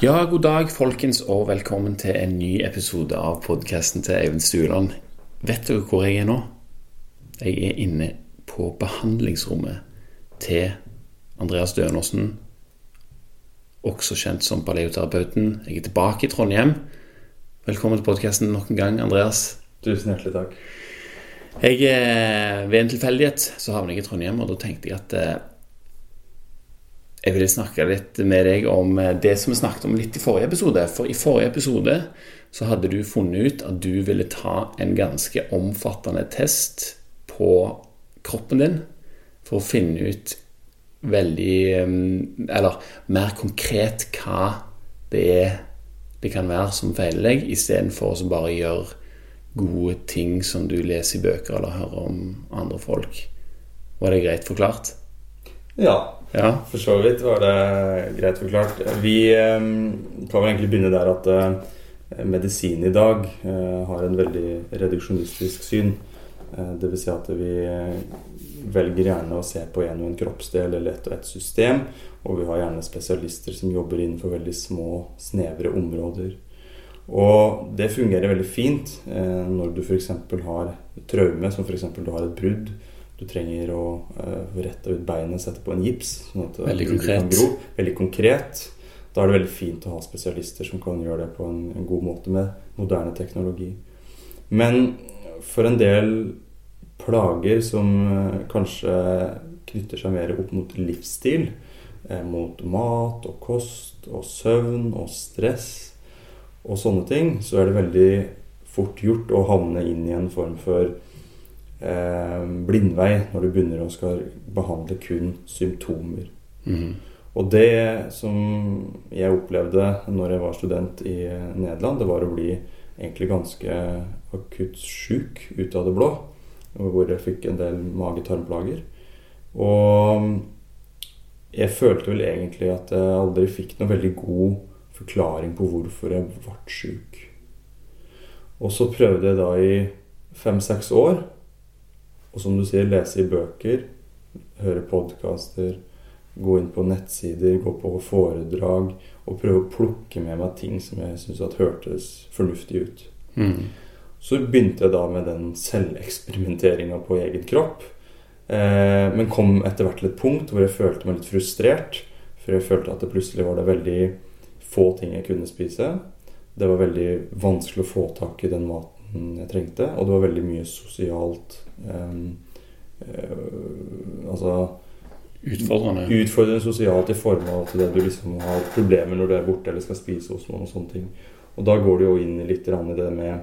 Ja, god dag, folkens, og velkommen til en ny episode av podkasten til Eivind Stueland. Vet dere hvor jeg er nå? Jeg er inne på behandlingsrommet til Andreas Dønersen, også kjent som paleoterapeuten. Jeg er tilbake i Trondheim. Velkommen til podkasten nok en gang, Andreas. Tusen hjertelig takk. Jeg, eh, ved en tilfeldighet så havnet jeg i Trondheim, og da tenkte jeg at eh, jeg ville snakke litt med deg om eh, det som vi snakket om litt i forrige episode. For i forrige episode så hadde du funnet ut at du ville ta en ganske omfattende test på kroppen din for å finne ut veldig Eller mer konkret hva det er det kan være som feiler deg, istedenfor å bare gjøre gode ting som du leser i bøker eller hører om andre folk. Var det greit forklart? Ja, Ja. for så vidt var det greit forklart. Vi eh, kan vel egentlig begynne der at eh, medisin i dag eh, har en veldig reduksjonistisk syn. Eh, vil si at vi velger gjerne å se på en og en kroppsdel eller et og et system. Og vi har gjerne spesialister som jobber innenfor veldig små, snevre områder. Og det fungerer veldig fint når du f.eks. har traume, som f.eks. du har et brudd. Du trenger å eh, rette ut beinet, sette på en gips. sånn at Veldig konkret. kan gro. Veldig konkret. Da er det veldig fint å ha spesialister som kan gjøre det på en, en god måte med moderne teknologi. Men for en del plager som eh, kanskje knytter seg mer opp mot livsstil, eh, mot mat og kost og søvn og stress og sånne ting, så er det veldig fort gjort å havne inn i en form for blindvei når du begynner å skal behandle kun symptomer. Mm. Og det som jeg opplevde når jeg var student i Nederland, det var å bli egentlig ganske akutt sjuk ut av det blå. Hvor jeg fikk en del mage-tarmplager. Og jeg følte vel egentlig at jeg aldri fikk noe veldig god forklaring på hvorfor jeg ble sjuk. Og så prøvde jeg da i fem-seks år, og som du sier, lese i bøker, høre podkaster, gå inn på nettsider, gå på foredrag og prøve å plukke med meg ting som jeg syntes hørtes fornuftig ut. Mm. Så begynte jeg da med den selveksperimenteringa på egen kropp. Eh, men kom etter hvert til et punkt hvor jeg følte meg litt frustrert. For jeg følte at det plutselig var det veldig få ting jeg kunne spise. Det var veldig vanskelig å få tak i den maten jeg trengte. Og det var veldig mye sosialt eh, eh, Altså Utfordrende. utfordrende sosialt i form av at det du liksom har problemer når du er borte eller skal spise hos noen og sånne ting. Og da går du jo inn litt i det med,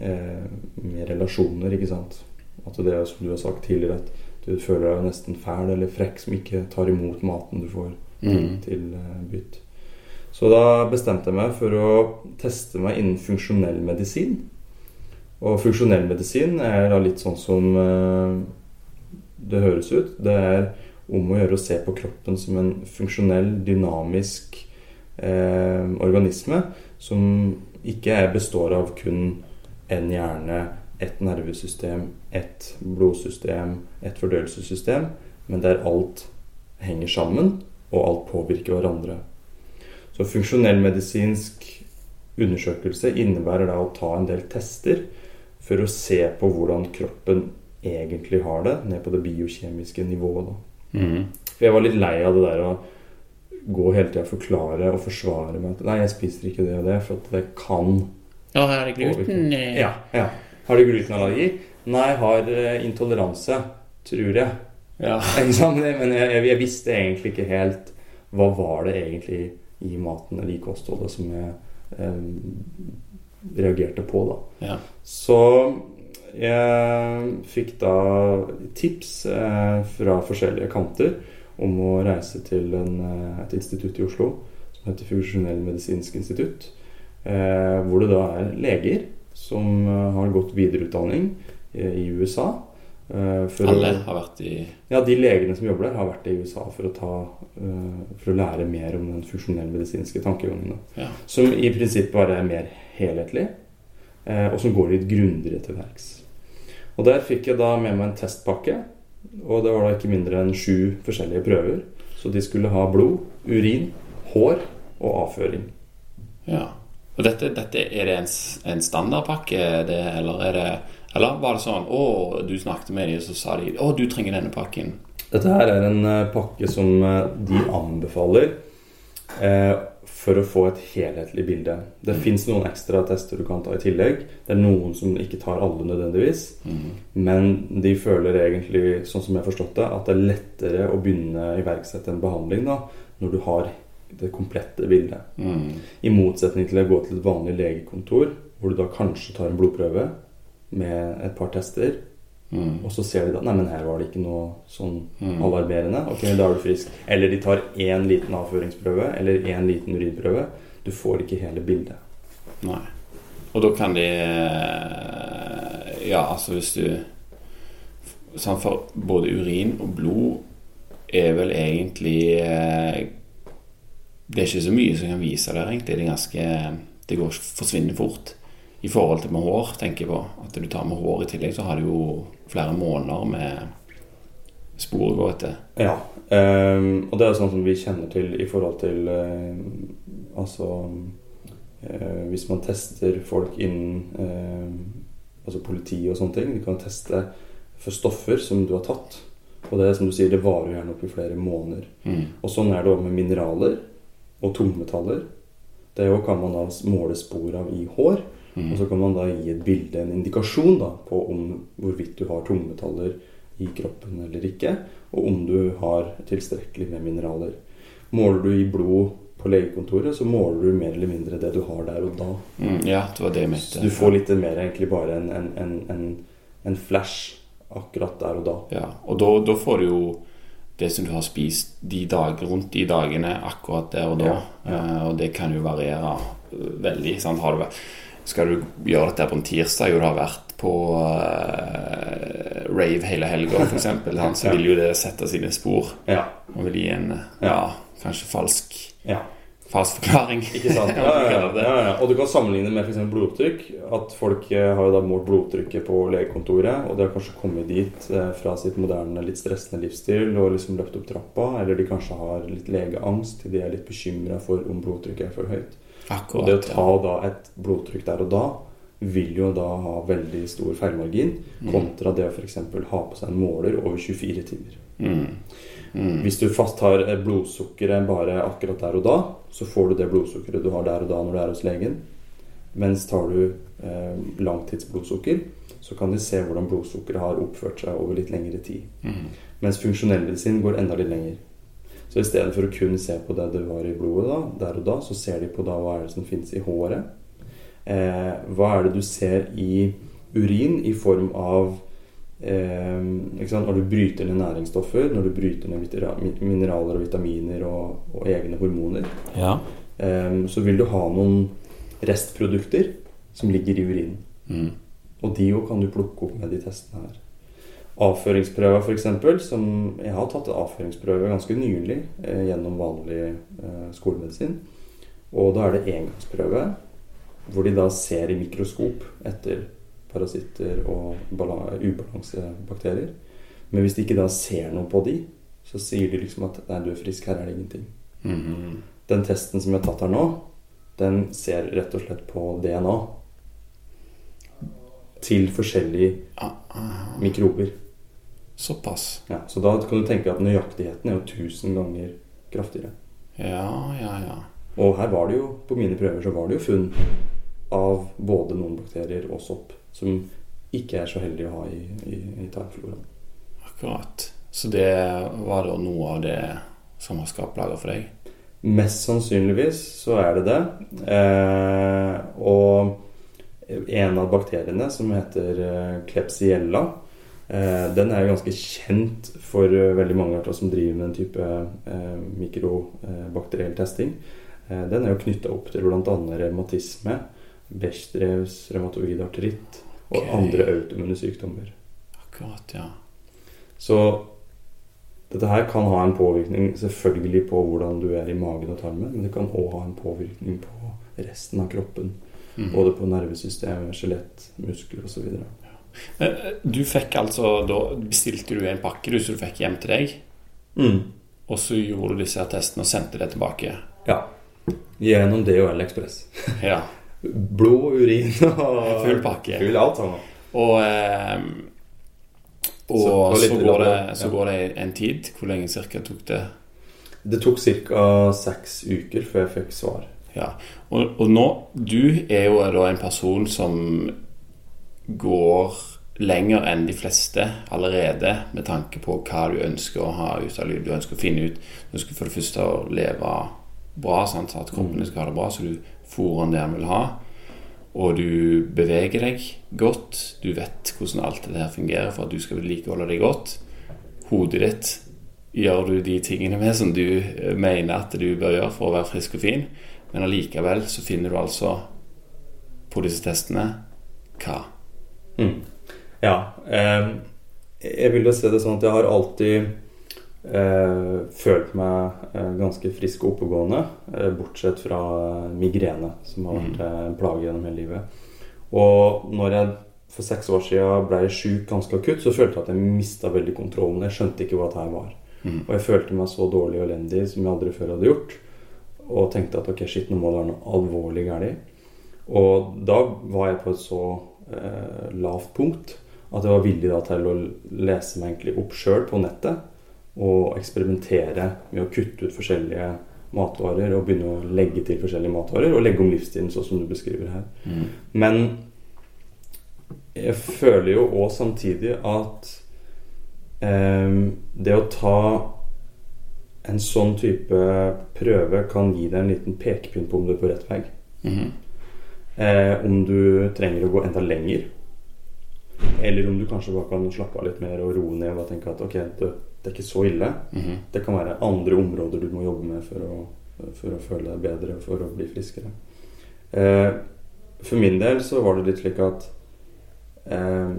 eh, med relasjoner, ikke sant. At det er som du har sagt tidligere, at du føler deg nesten fæl eller frekk som ikke tar imot maten du får Mhm. til eh, bytt. Så da bestemte jeg meg for å teste meg innen funksjonell medisin. Og funksjonell medisin er da litt sånn som eh, det høres ut. Det er om å gjøre å se på kroppen som en funksjonell, dynamisk eh, organisme som ikke består av kun en hjerne, et nervesystem, et blodsystem, et fordøyelsessystem, men der alt henger sammen, og alt påvirker hverandre. Så funksjonell medisinsk undersøkelse innebærer da å ta en del tester for å se på hvordan kroppen egentlig har det, ned på det biokjemiske nivået. da. Mhm. For jeg var litt lei av det der å gå hele tida og forklare og forsvare meg at Nei, jeg spiser ikke det og det, for at det kan Ja, har det gluten. Ja. ja. Har du glutenallergi? Nei, har eh, intoleranse. Tror jeg. ja. Men jeg, jeg, jeg visste egentlig ikke helt hva var det egentlig i maten eller i kostholdet som jeg reagerte på, da. Ja. Så jeg fikk da tips eh, fra forskjellige kanter om å reise til en, eh, et institutt i Oslo som heter Funksjonell medisinsk institutt. Eh, hvor det da er leger som eh, har gått videreutdanning eh, i USA. Eh, Alle har vært i ja, de legene som jobber der, har vært i USA for å, ta, eh, for å lære mer om den funksjonelle Medisinske tankegangen. Ja. Som i prinsippet bare er mer helhetlig, eh, og som går litt grundigere til verks. Og der fikk jeg da med meg en testpakke, og det var da ikke mindre enn sju forskjellige prøver. Så de skulle ha blod, urin, hår og avføring. Ja. Og dette, dette er det en, en standardpakke, det, eller er det Eller var det sånn Å, du snakket med dem, og så sa de Å, du trenger denne pakken. Dette her er en eh, pakke som eh, de anbefaler eh, for å få et helhetlig bilde. Det Mm. fins noen ekstra tester du kan ta i tillegg. Det er noen som ikke tar alle nødvendigvis. Mm. Men de føler egentlig, sånn som jeg har forstått det, at det er lettere å begynne å iverksette en behandling da, når du har det komplette bildet. Mm. I motsetning til å gå til et vanlig legekontor, hvor du da kanskje tar en blodprøve med et par tester, Mm. og så ser de da Nei, men her var det ikke noe sånn Mm. alarmerende. Ok, da er du frisk. Eller de tar én liten avføringsprøve eller én liten urinprøve. Du får ikke hele bildet. Nei. Og da kan de Ja, altså hvis du sånn For både urin og blod er vel egentlig eh, Det er ikke så mye som kan vise der, egentlig. Det er ganske Det går forsvinner fort. I forhold til med hår, tenker jeg på. At du tar med hår i tillegg, så har du jo flere måneder med spor å gå etter. Ja. um, og det er sånn som vi kjenner til i forhold til uh, Altså uh, Hvis man tester folk innen uh, Altså politi og sånne ting. De kan teste for stoffer som du har tatt. Og det er som du sier, det varer gjerne opp i flere måneder. Mm. Og sånn er det også med mineraler og tungmetaller. Det jo kan man da måle spor av i hår. Mm. Og så kan man da gi et bilde, en indikasjon da, på om hvorvidt du har tungmetaller i kroppen eller ikke, og om du har tilstrekkelig med mineraler. Måler du i blod på legekontoret, så måler du mer eller mindre det du har der og da. Mm, ja, det var det jeg Så mente. du får litt mer egentlig bare en, en, en, en, en flash akkurat der og da. Ja, og da, da får du jo det som du har spist de dag, rundt de dagene akkurat der og da. Ja, ja. Eh, og det kan jo variere veldig. Sant? Har du, vært- skal du gjøre dette på en tirsdag, og du har vært på uh, rave hele helga f.eks., sant, så Ja. vil jo det sette sine spor Ja. og vil gi en ja, kanskje falsk, ja. falsk forklaring. Ikke sant? Ja, ja, ja, ja. Og du kan sammenligne med f.eks. blodtrykk. At folk eh, har jo da målt blodtrykket på legekontoret, og de har kanskje kommet dit eh, fra sitt moderne, litt stressende livsstil og liksom løpt opp trappa, eller de kanskje har litt legeangst, de er litt bekymra for om blodtrykket er for høyt. Og det å ta da et blodtrykk der og da vil jo da ha veldig stor feilmargin, Mm. kontra det å f.eks. ha på seg en måler over 24 timer. Mm. Mm. Hvis du fast tar eh, blodsukkeret bare akkurat der og da, så får du det blodsukkeret du har der og da når du er hos legen. Mens tar du eh, langtidsblodsukker, så kan de se hvordan blodsukkeret har oppført seg over litt lengre tid. Mm. Mens funksjonellmedisin går enda litt lenger. Så i stedet for å kun se på det du har i blodet da, der og da, så ser de på da hva er det som finnes i håret. Eh, hva er det du ser i urin i form av eh? Når du bryter ned næringsstoffer, når du bryter ned mineraler og vitaminer og, og egne hormoner, Ja. eh, så vil du ha noen restprodukter som ligger i urinen. Mm. Og de òg kan du plukke opp med de testene her. Avføringsprøver f.eks., som jeg har tatt avføringsprøve ganske nylig eh, gjennom vanlig eh, skolemedisin. Og da er det engangsprøve, hvor de da ser i mikroskop etter parasitter og bala- ubalansebakterier. Men hvis de ikke da ser noe på de, så sier de liksom at nei, du er frisk, her er det ingenting. Mhm. Den testen som jeg har tatt her nå, den ser rett og slett på DNA. Til forskjellige Ah, ah, mikrober. Såpass. Ja, så da kan du tenke at nøyaktigheten er jo 1000 ganger kraftigere. Ja, ja, ja. Og her var det jo, på mine prøver, så var det jo funn av både noen bakterier og sopp som ikke er så heldige å ha i, i, i tarmfloraen. Akkurat. Så det var da noe av det som har skapt plager for deg? Mest sannsynligvis så er det det. Eh, og en av bakteriene, som heter eh, Klebsiella, den er ganske kjent for eh, veldig mange av oss som driver med en type eh, mikrobakteriell testing. Eh, den er jo knytta opp til bl.a. revmatisme, Bechdrevs revmatoid artritt og okay. andre autoimmune sykdommer. Akkurat, ja. Så dette her kan ha en påvirkning selvfølgelig på hvordan du er i magen og tarmen, men det kan òg ha en påvirkning på resten av kroppen. Mm. Både på nervesystemet, skjelett, muskler osv. Eh, Du fikk altså Da bestilte du en pakke du, som du fikk hjem til deg, Mm. og så gjorde du disse attestene testene og sendte det tilbake. Ja. Gjennom DHL Ekspress. Ja. Blod, urin og Full pakke. Full alt sammen. Og, eh, og Så- så, og går det, så ja. går det en tid. Hvor lenge cirka tok det? Det tok ca. seks uker før jeg fikk svar. Ja. Og, og nå Du er jo da en person som går lenger enn de fleste allerede med tanke på hva du ønsker å ha ut av livet. Du ønsker å finne ut Du ønsker for det første å leve bra, sant? at kroppen skal ha det bra, så du fôrer det den vil ha. Og du beveger deg godt. Du vet hvordan alt det her fungerer for at du skal vedlikeholde deg godt. Hodet ditt gjør du de tingene med som du eh, mener at du bør gjøre for å være frisk og fin. Men allikevel så finner du altså på disse testene hva? Mm. Ja. Eh, jeg vil jo se det sånn at jeg har alltid eh, følt meg eh, ganske frisk og oppegående. Eh, bortsett fra migrene, som har vært eh, en plage gjennom hele livet. Og når jeg for seks år siden ble sjuk ganske akutt, så følte jeg at jeg mista veldig kontrollen. Jeg skjønte ikke hva dette var. Mm. Og jeg følte meg så dårlig og elendig som jeg aldri før hadde gjort. Og tenkte at ok, shit, nå må det være noe alvorlig galt. Og da var jeg på et så eh, lavt punkt at jeg var villig da til å lese meg egentlig opp sjøl på nettet. Og eksperimentere med å kutte ut forskjellige matvarer og begynne å legge til forskjellige matvarer. Og legge om livsstilen, sånn som du beskriver her. Mm. Men jeg føler jo òg samtidig at eh, det å ta en sånn type prøve kan gi deg en liten pekepinn på om du er på rett vei. Mhm. Eh, om du trenger å gå enda lenger. Eller om du kanskje bare kan slappe av litt mer og roe ned og tenke at ok, det, det er ikke så ille. Mhm. Det kan være andre områder du må jobbe med for å, for å føle deg bedre og for å bli friskere. Eh, for min del så var det litt slik at eh,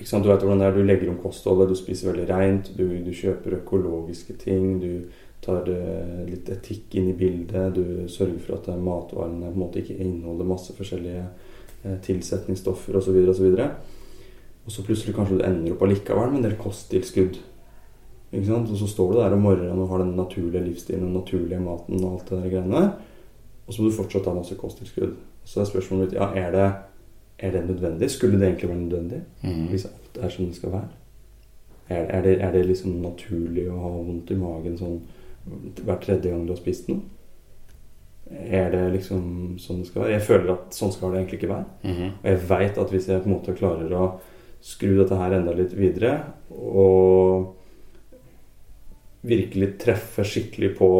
Du vet hvordan det er, du legger om kostholdet, du spiser veldig reint, du, du kjøper økologiske ting, du tar eh, litt etikk inn i bildet, du sørger for at eh, matvarene på en måte ikke inneholder masse forskjellige eh, tilsetningsstoffer osv. Og, så videre. og så plutselig kanskje du ender opp allikevel med en del kosttilskudd. Ikke sant? Og så står du der om morgenen og har den naturlige livsstilen og den naturlige maten og alt det der greiene. Og så må du fortsatt ha masse kosttilskudd. Så er spørsmålet mitt ja, er det, er det nødvendig? Skulle det egentlig være nødvendig? Mm. Hvis alt er som det skal være? Er, er, det, er det liksom naturlig å ha vondt i magen sånn hver tredje gang du har spist den? Er det liksom sånn det skal være? Jeg føler at sånn skal det egentlig ikke være. Mhm. Og jeg veit at hvis jeg på en måte klarer å skru dette her enda litt videre, og virkelig treffe skikkelig på,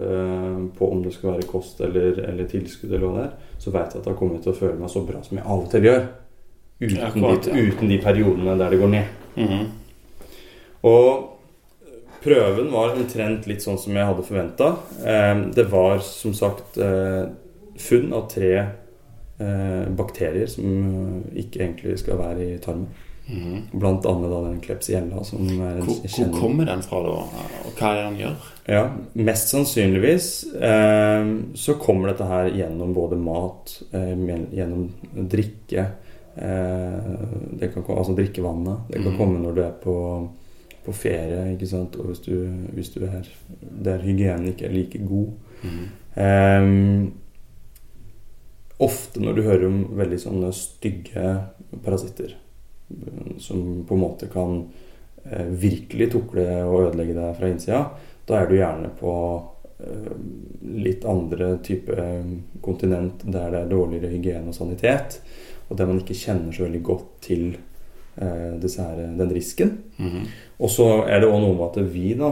uh, på om det skal være kost eller, eller tilskudd eller hva det er, så veit jeg at da kommer jeg til å føle meg så bra som jeg av og til gjør. Uten, Akkurat, de, ja. uten de periodene der det går ned. Mhm. Og prøven var omtrent litt sånn som jeg hadde forventa. Det var som sagt eh, funn av tre eh, bakterier som eh, ikke egentlig skal være i tarmen. Mm. Blant annet da den klepsiella. som er Hvor, hvor kommer den fra, da? Og hva er det den gjør? Ja, mest sannsynligvis eh, så kommer dette her gjennom både mat, eh, gjennom drikke eh, det kan, Altså drikkevannet. Det kan mm. komme når du er på, på ferie, ikke sant. Og hvis du, hvis du er der hygienen ikke er like god. mm. um, ofte når du hører om veldig sånne stygge parasitter eh, som på en måte kan eh, virkelig tukle og ødelegge deg fra innsida, da er du gjerne på eh, litt andre type eh, kontinent der det er dårligere hygiene og sanitet, og der man ikke kjenner så veldig godt til eh, disse her, den risken. Mhm. Og så er det òg noe med at vi, da,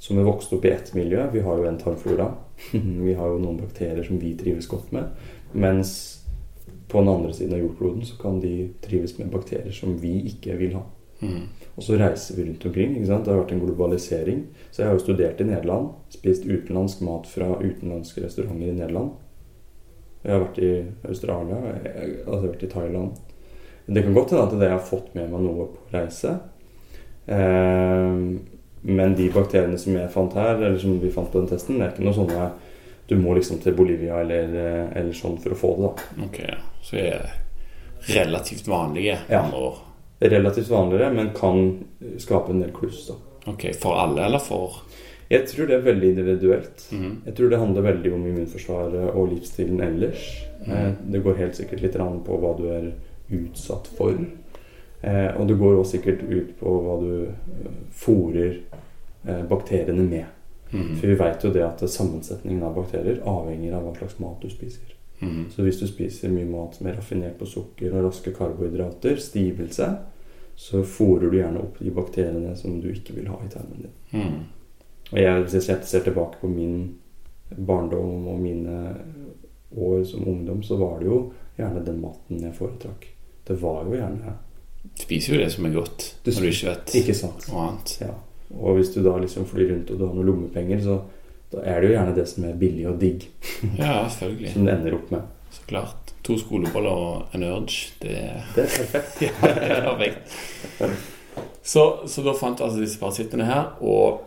som er vokst opp i ett miljø Vi har jo en tarmflora. vi har jo noen bakterier som vi trives godt med. Mens på den andre siden av jordkloden så kan de trives med bakterier som vi ikke vil ha. Mm. Og så reiser vi rundt omkring. ikke sant? Det har vært en globalisering. Så jeg har jo studert i Nederland. Spist utenlandsk mat fra utenlandske restauranter i Nederland. Jeg har vært i Australia. Jeg, jeg har vært i Thailand. Det kan godt hende at det har fått med meg noe på reise. Eh, men de bakteriene som jeg fant her, eller som vi fant på den testen, det er ikke noe sånne Du må liksom til Bolivia eller, eh, eller sånn for å få det, da. Ok, så er relativt vanlige Ja. år. Relativt vanligere, men kan skape en del kluss, da. Ok, For alle, eller for Jeg tror det er veldig individuelt. Mhm. Jeg tror det handler veldig om immunforsvaret og livsstilen ellers. Mm -hmm. Det går helt sikkert litt an på hva du er utsatt for. Eh, Og det går også sikkert ut på hva du fòrer eh, bakteriene med. Mm. For vi vet jo det at sammensetningen av bakterier avhenger av hva slags mat du spiser. Mm. Så hvis du spiser mye mat som er raffinert på sukker og raske karbohydrater, stivelse, så fòrer du gjerne opp de bakteriene som du ikke vil ha i tarmen din. Mm. Og jeg, hvis jeg ser tilbake på min barndom og mine år som ungdom, så var det jo gjerne den maten jeg foretrakk. Det var jo gjerne Spiser jo det som er godt, Du når du ikke vet Ikke sant? noe annet. Ja. Og hvis du da liksom flyr rundt og du har noen lommepenger, så da er det jo gjerne det som er billig og digg, Ja, selvfølgelig. som det ender opp med. Så klart. To skoleboller og en urge, det Det er perfekt. Ja, det er perfekt. Så, så da fant du altså disse parasittene her, og,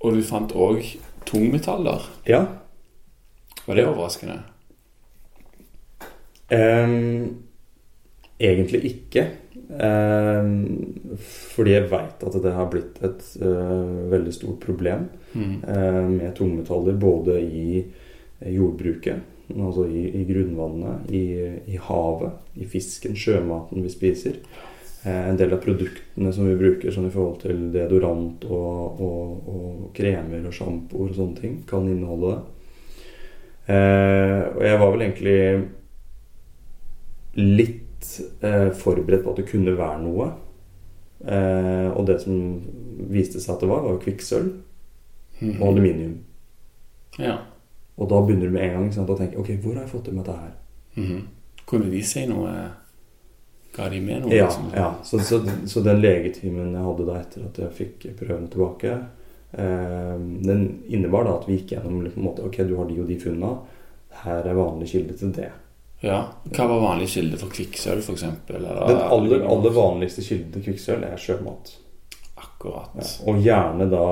og du fant òg tungmetaller. Ja. Var det overraskende? Ehm, egentlig ikke. Ehm, fordi jeg veit at det har blitt et eh, veldig stort problem Mhm. eh, med tungmetaller både i jordbruket, altså i, i grunnvannet, i, i havet, i fisken, sjømaten vi spiser. Eh, en del av produktene som vi bruker sånn i forhold til deodorant og, og, og kremer og sjampoer og sånne ting, kan inneholde det. Og jeg var vel egentlig litt eh, forberedt på at det kunne være noe. Eh, og det som viste seg at det var, var kvikksølv mm. og aluminium. Ja. Og da begynner du med en gang sant, å tenke Ok, hvor har jeg fått det med dette her? Mm. Kunne de si noe Ga de med noe? Ja, liksom? ja. Så, så, så den legetimen jeg hadde da etter at jeg fikk prøvene tilbake, eh, den innebar da at vi gikk gjennom liksom, måte, Ok, du har de og de funna. Her er vanlig kilde til det. Ja. Hva var vanlig kilde for kvikksølv, f.eks.? Den aller, aller vanligste kilden til kvikksølv er sjømat. Akkurat. Ja, og gjerne da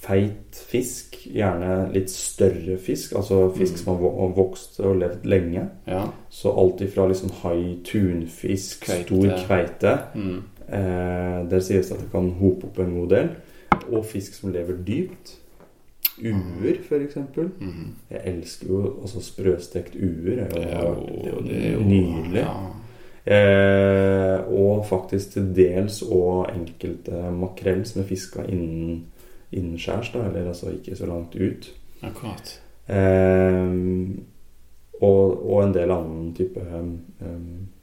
feit fisk. Gjerne litt større fisk. Altså fisk Mm. som har vokst og levd lenge. Ja. Så alt ifra liksom hai, tunfisk, Kveite. stor kveite mm. eh, Der sies det at det kan hope opp en god del. Og fisk som lever dypt. Uer, f.eks. Mhm. Jeg elsker jo også sprøstekt uer. Det er jo, det er jo nydelig. Ja. Eh, og faktisk til dels og enkelte makrell som er fiska innen, innenskjærs, da, eller altså ikke så langt ut. Akkurat. Eh, og, og en del annen type eh,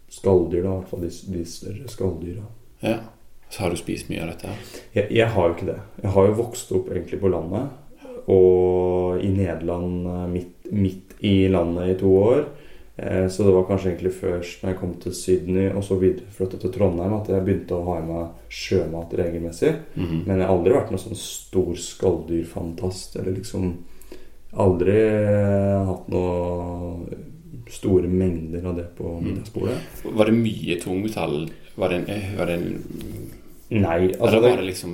skalldyr, da, i hvert fall de, de større skalldyra. Ja. Så har du spist mye av dette? Jeg, jeg har jo ikke det. Jeg har jo vokst opp egentlig på landet. Og i Nederland, eh, midt, midt i landet i to år. Eh, Så det var kanskje egentlig først når jeg kom til Sydney og så videre flyttet til Trondheim, at jeg begynte å ha i meg sjømat regelmessig. Mhm. Men jeg har aldri vært noen sånn stor skalldyrfantast. Eller liksom aldri eh, hatt noe store mengder av det på middagsbordet. Var det mye tungmetall? Var det en, var det en Nei, altså Eller det, var det liksom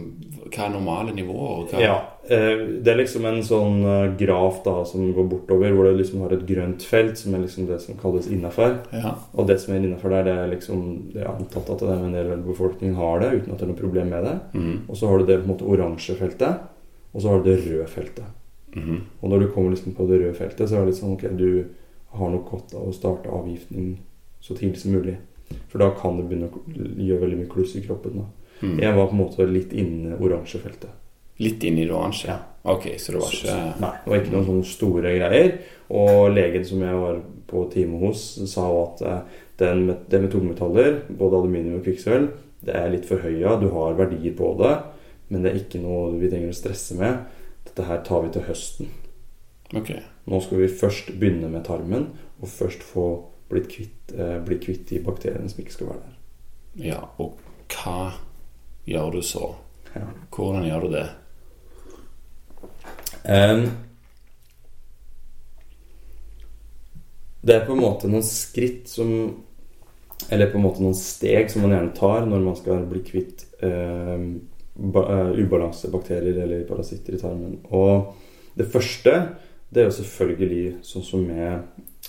Hva er normale nivåer? Hva, Ja. eh, Det er liksom en sånn eh, graf da som går bortover, hvor det liksom har et grønt felt, som er liksom det som kalles innafor. Ja. Og det som er innafor der, det er liksom Det er antatt at det er en del av befolkningen har det, uten at det er noe problem med det. Mm. Og så har du det på en måte oransje feltet, og så har du det røde feltet. Mm. Og når du kommer liksom på det røde feltet, så er det litt sånn ok, du har nok godt av å starte avgiftning så tidlig som mulig. For da kan det begynne å gjøre veldig mye kluss i kroppen. da. Mhm. Jeg var på en måte litt inne oransje feltet. Litt inn i det oransje? Ja. Ok, så det var ikke Nei, det var ikke noen sånne store greier. Og legen som jeg var på time hos, sa at eh, den det med tungmetaller, både aluminium og kvikksølv, det er litt forhøya. Du har verdier på det, men det er ikke noe vi trenger å stresse med. Dette her tar vi til høsten. Ok. Nå skal vi først begynne med tarmen, og først få blitt kvitt, eh, bli kvitt de bakteriene som ikke skal være der. Ja, og hva gjør du så? Ja. Hvordan gjør du det? Um, det er på en måte noen skritt som Eller på en måte noen steg som man gjerne tar når man skal bli kvitt ba, eh, ubalansebakterier eller parasitter i tarmen. Og det første, det er jo selvfølgelig sånn som med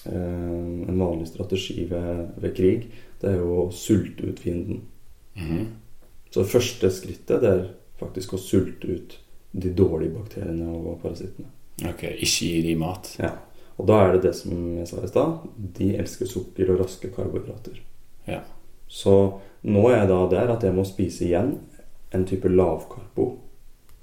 eh, en vanlig strategi ved, ved krig, det er jo å sulte ut fienden. Mhm. Så det første skrittet det er faktisk å sulte ut de dårlige bakteriene og parasittene. Ok, Ikke gi de mat. Ja. Og da er det det som jeg sa i stad. De elsker sukker og raske karbohydrater. Ja. Så nå er jeg da der at jeg må spise igjen en type lavkarbo,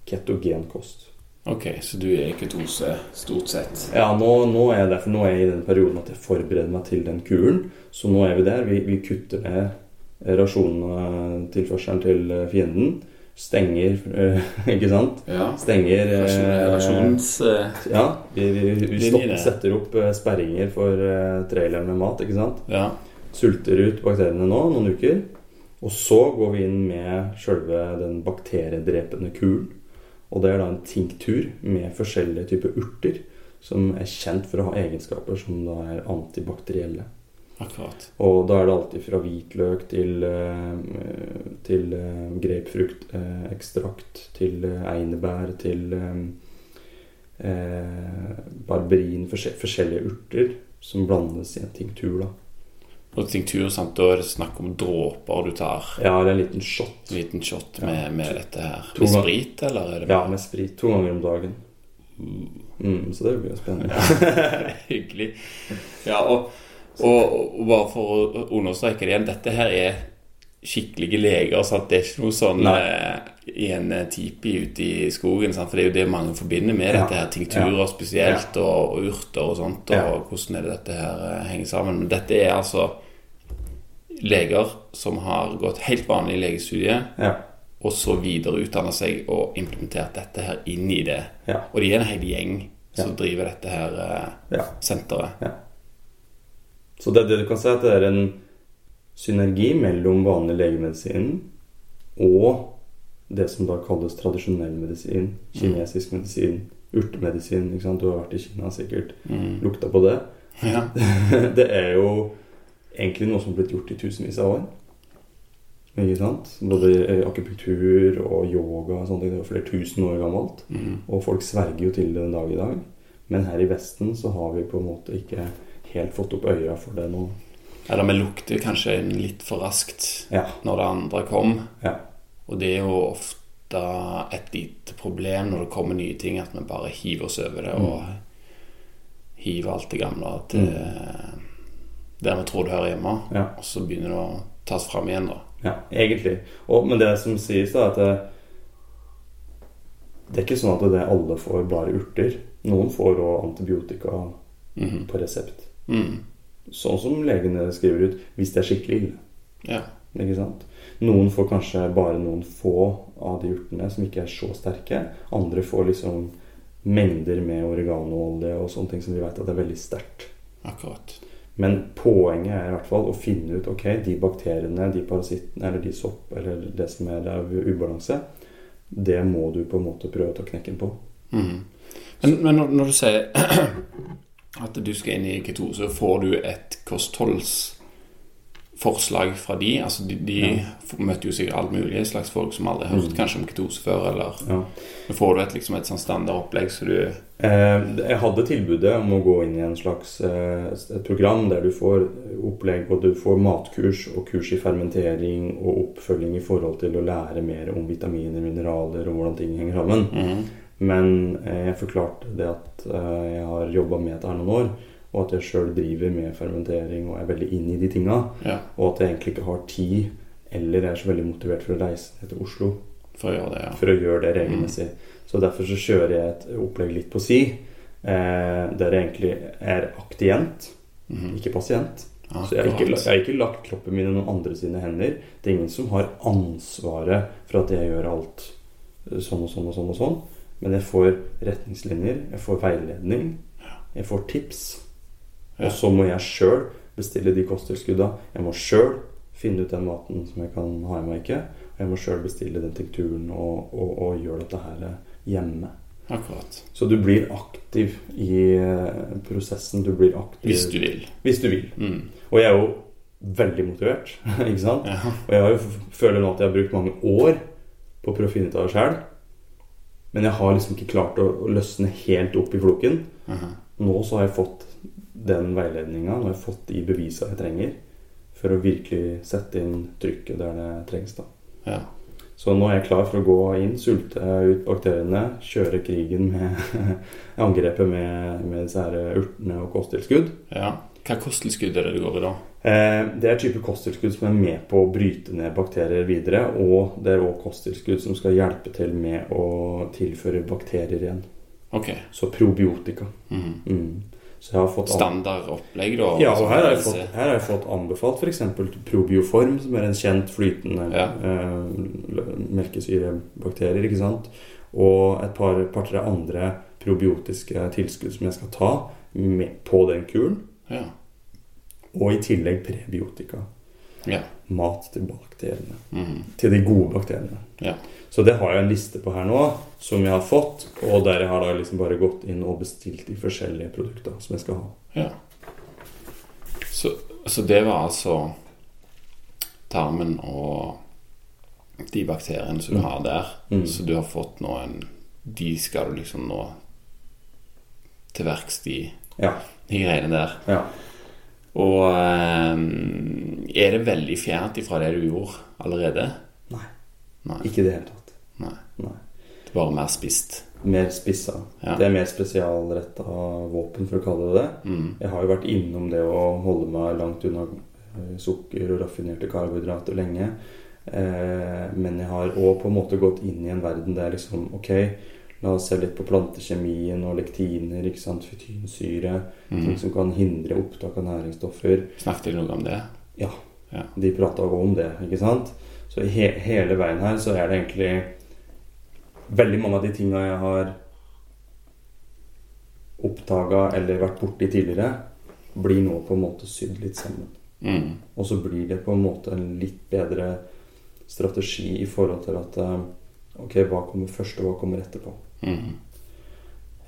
ketogenkost. Ok, så du er i ketose stort sett. Ja, nå, nå er jeg der, for nå er jeg i den perioden at jeg forbereder meg til den kuren. Så nå er vi der. Vi, vi kutter ned rasjonene, tilførselen til fienden. Stenger eh, Ikke sant? Ja. Stenger eh, Rasjons... eh, Ja, vi, vi, vi stopper, setter opp eh, sperringer for eh, traileren med mat, ikke sant? Ja. Sulter ut bakteriene nå noen uker. Og så går vi inn med sjølve den bakteriedrepende kulen. Og det er da en tinktur med forskjellige typer urter som er kjent for å ha egenskaper som da er antibakterielle. Akkurat. Og da er det alltid fra hvitløk til, eh, til eh, grapefruktekstrakt, til eh, einebær, til eh, eh, barberin, forskjellige urter som blandes i en tinktur. da. Og tinktur, sant, da er det snakk om dråper du tar. Ja, eller en liten shot. En liten shot Ja. med, med dette her. To Med sprit, eller er det Ja, med sprit to ganger om dagen. Mm, så det blir jo spennende. Hyggelig. Ja, og, og, og bare for å understreke det igjen, dette her er skikkelige leger, Sant? det er ikke noe sånn eh, i en eh, tipi ute i skogen, sant? for det er jo det mange forbinder med Ja. dette her, tinkturer spesielt, og, og urter og sånt, og Ja. hvordan er det dette her eh, henger sammen. Men dette er altså leger som har gått helt vanlig legestudie, Ja. og så videreutdannet seg og implementert dette her inn i det. Ja. Og de er en hel gjeng som Ja. driver dette her eh, ja. senteret. Så det det du kan si, at det er en synergi mellom vanlig legemedisin og det som da kalles tradisjonell medisin, kinesisk medisin, urtemedisin. ikke sant? Du har vært i Kina sikkert, Mm. lukta på det. Ja. Det er jo egentlig noe som har blitt gjort i tusenvis av år. Ikke sant? Både eh, akupunktur og yoga og sånne ting. Det er jo flere tusen år gammelt. Mm. Og folk sverger jo til det den dag i dag. Men her i Vesten så har vi på en måte ikke helt fått opp øya for det nå. Eller vi lukter kanskje litt for raskt Ja. når det andre kom. Ja. Og det er jo ofte et lite problem når det kommer nye ting, at vi bare hiver oss over det og hiver alt det gamle til der vi tror det hører hjemme. Ja. Og så begynner det å tas fram igjen, da. Ja, egentlig. Og, men det som sies, da, at det, det er ikke sånn at det alle får bare urter. Noen får òg antibiotika Mhm. på resept. Mm. Sånn som legene skriver ut hvis det er skikkelig ille. Ja. Ikke sant? Noen får kanskje bare noen få av de urtene som ikke er så sterke. Andre får liksom mengder med oreganoolje og sånne ting som vi vet at er veldig sterkt. Akkurat. Men poenget er i hvert fall å finne ut ok, de bakteriene, de parasittene eller de sopp eller det som er av ubalanse, det må du på en måte prøve å ta knekken på. Mm. Men, men når, når du sier at du skal inn i ketose, får du et kostholdsforslag fra de? Altså de, de Ja. møter jo sikkert alle mulige slags folk som aldri har hørt Mm. kanskje om ketose før, eller Ja. Så får du et, liksom et sånn standardopplegg så du Eh, jeg hadde tilbudet om å gå inn i en slags eh, et program der du får opplegg, og du får matkurs og kurs i fermentering og oppfølging i forhold til å lære mer om vitaminer, mineraler og hvordan ting henger sammen. Mhm. Men eh, jeg forklarte det at eh, jeg har jobba med dette her noen år, og at jeg sjøl driver med fermentering og er veldig inn i de tinga. Ja, Og at jeg egentlig ikke har tid eller er så veldig motivert for å reise ned til Oslo for å gjøre det, ja. for å gjøre det regelmessig. Så derfor så kjører jeg et opplegg litt på si, eh, der jeg egentlig er aktient, mm. ikke pasient. Så jeg har, ikke, jeg har ikke lagt kroppen min i noen andre sine hender. Det er ingen som har ansvaret for at jeg gjør alt eh, sånn og sånn og sånn og sånn. Men jeg får retningslinjer, jeg får veiledning, jeg får tips. Og så må jeg sjøl bestille de kosttilskudda. Jeg må sjøl finne ut den maten som jeg kan ha i meg ikke. Og jeg må sjøl bestille den tekturen og, og, og gjøre dette her hjemme. Akkurat. Så du blir aktiv i eh, prosessen. Du blir aktiv Hvis du vil. Hvis du vil. Mm. Og jeg er jo veldig motivert, ikke sant? Ja. Og jeg har jo, føler nå at jeg har brukt mange år på å prøve å finne ut av det sjøl. Men jeg har liksom ikke klart å, å løsne helt opp i floken. Mhm. Nå så har jeg fått den veiledninga, nå har jeg fått de bevisa jeg trenger for å virkelig sette inn trykket der det trengs. da. ja. Så nå er jeg klar for å gå inn, sulte ut bakteriene, kjøre krigen med angrepet med, med disse her urtene og kosttilskudd. Ja. Hva kosttilskudd er det du går i da? Eh, det er type kosttilskudd som er med på å bryte ned bakterier videre. Og det er òg kosttilskudd som skal hjelpe til med å tilføre bakterier igjen. Ok. Så probiotika. Mm. Mm. Så jeg har fått Standard opplegg, da? Ja, og her har jeg fått, har jeg fått anbefalt f.eks. probioform, som er en kjent flytende Ja. eh, melkesyrebakterier. ikke sant? Og et par, par-tre andre probiotiske tilskudd som jeg skal ta med, på den kuren. Ja. Og i tillegg prebiotika. Ja. Mat til bakteriene. Mm. Til de gode bakteriene. Ja. Så det har jeg en liste på her nå, som jeg har fått. Og der jeg har da liksom bare gått inn og bestilt de forskjellige produkter som jeg skal ha. ja. Så, så det var altså tarmen og de bakteriene som du Mm. har der. Mm. Så du har fått nå en De skal du liksom nå til verks, de, Ja. de greiene der. ja. Og ehm, er det veldig fjernt ifra det du gjorde allerede? Nei. Nei. Ikke i det hele tatt. Nei. Nei. Det er bare mer spist. Mer spissa. Ja. Det er mer spesialretta våpen, for å kalle det det. Mm. Jeg har jo vært innom det å holde meg langt unna eh, sukker og raffinerte karbohydrater lenge. Eh, men jeg har òg på en måte gått inn i en verden der liksom Ok, la oss se litt på plantekjemien og lektiner, ikke sant, fytynsyre. Ting Mm. som kan hindre opptak av næringsstoffer. Snakket jeg noe om det? Ja. Ja. De prata òg om det, ikke sant? Så he hele veien her så er det egentlig veldig mange av de tinga jeg har oppdaga eller vært borti tidligere, blir nå på en måte sydd litt sammen. Mm. Og så blir det på en måte en litt bedre strategi i forhold til at eh, Ok, hva kommer først, og hva kommer etterpå? Mm.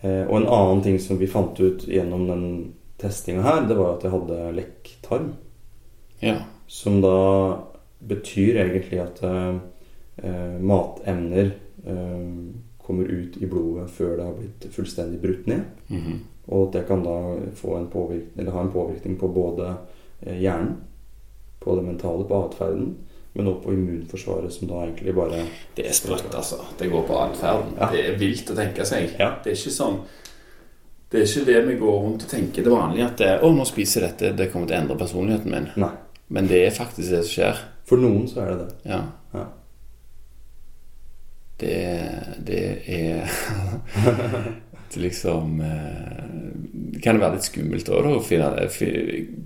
Eh, og en annen ting som vi fant ut gjennom den testinga her, det var at jeg hadde lekk tarm. Ja. Som da betyr egentlig at eh, eh, matemner eh, kommer ut i blodet før det har blitt fullstendig brutt ned. Mhm. Og at det kan da få en eller ha en påvirkning på både eh, hjernen, på det mentale, på atferden, men også på immunforsvaret, som da egentlig bare Det er sprøtt, altså. Det går på atferden. Ja. Det er vilt å tenke seg. Ja. Det er ikke sånn Det er ikke det vi går rundt og tenker det vanlige at det, 'Å, nå spiser jeg dette. Det kommer til å endre personligheten min.' Nei. Men det er faktisk det som skjer. For noen så er det det. Ja. Ja. Det, det er det liksom Det Kan være litt skummelt òg, da?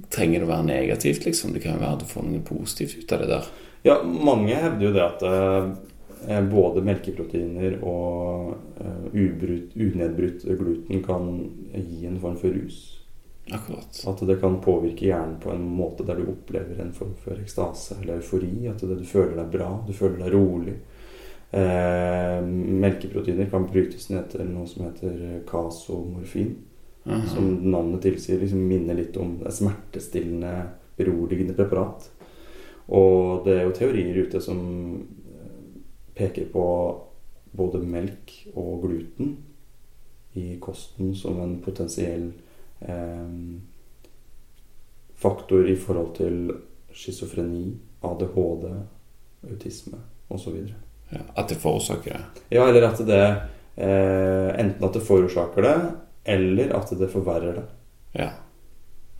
Trenger det å være negativt, liksom? Det kan jo være at du får noe positivt ut av det der. Ja, mange hevder jo det at eh, både melkeproteiner og eh, ubrutt, unedbrutt gluten kan gi en form for rus. Akkurat. At det kan påvirke hjernen på en måte der du opplever en form for ekstase eller eufori. At det, du føler deg bra, du føler deg rolig. Eh, melkeproteiner kan brytes ned til noe som heter kasomorfin. -huh. Som navnet tilsier, liksom minner litt om smertestillende, beroligende preparat. Og det er jo teorier ute som eh, peker på både melk og gluten i kosten som en potensiell eh, faktor i forhold til schizofreni, ADHD, autisme osv. Ja, at det forårsaker det. Ja, eller at det eh, Enten at det forårsaker det, eller at det forverrer det. Ja.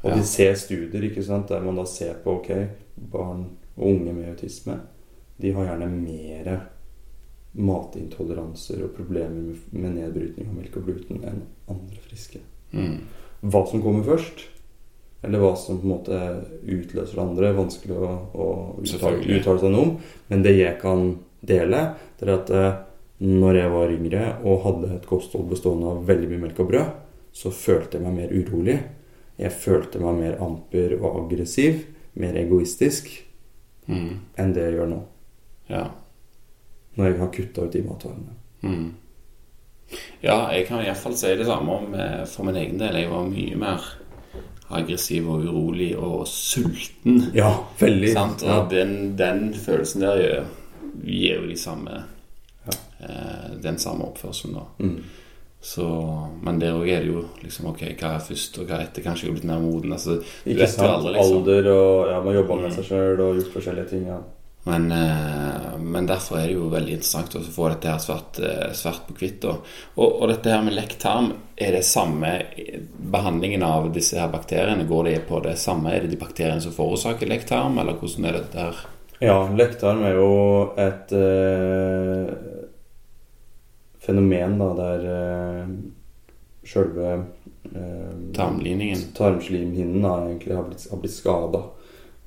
Og Ja. de ser studier ikke sant, der man da ser på ok, barn og unge med autisme De har gjerne mer matintoleranser og problemer med, nedbrytning av melk og gluten enn andre friske. Mm. Hva som kommer først, eller hva som på en måte utløser det andre, er vanskelig å, å uttale, uttale seg noe om. Men det jeg kan dele, det er at eh, når jeg var yngre og hadde et kosthold bestående av veldig mye melk og brød, så følte jeg meg mer urolig. Jeg følte meg mer amper og aggressiv, mer egoistisk, Mm. enn det jeg gjør nå. Ja. Når jeg har kutta ut de matvarene. Mm. Ja, jeg kan iallfall si det samme om eh, for min egen del. Jeg var mye mer aggressiv og urolig og sulten. Ja, veldig. Sant? Og Ja. den, den følelsen der gir jo de samme Ja. eh, Den samme oppførselen, da. Mm. Så, men der òg er det jo liksom Ok, hva er først, og hva er etter? Kanskje jeg er blitt mer moden. Altså, Ikke sant? aldri, liksom. Alder og ja, man jobber med Mm. seg sjøl og gjort forskjellige ting. Ja. Men, eh, men derfor er det jo veldig interessant å få dette her svart, eh, svart på hvitt. Og, og, dette her med lekk tarm, er det samme behandlingen av disse her bakteriene? Går det på det samme? Er det de bakteriene som forårsaker lekk tarm, eller hvordan er dette her? Ja, lekktarm er jo et eh, fenomen da, der uh, sjølve uh, Tarmlinjen. tarmslimhinnen da, egentlig har blitt, har blitt skada.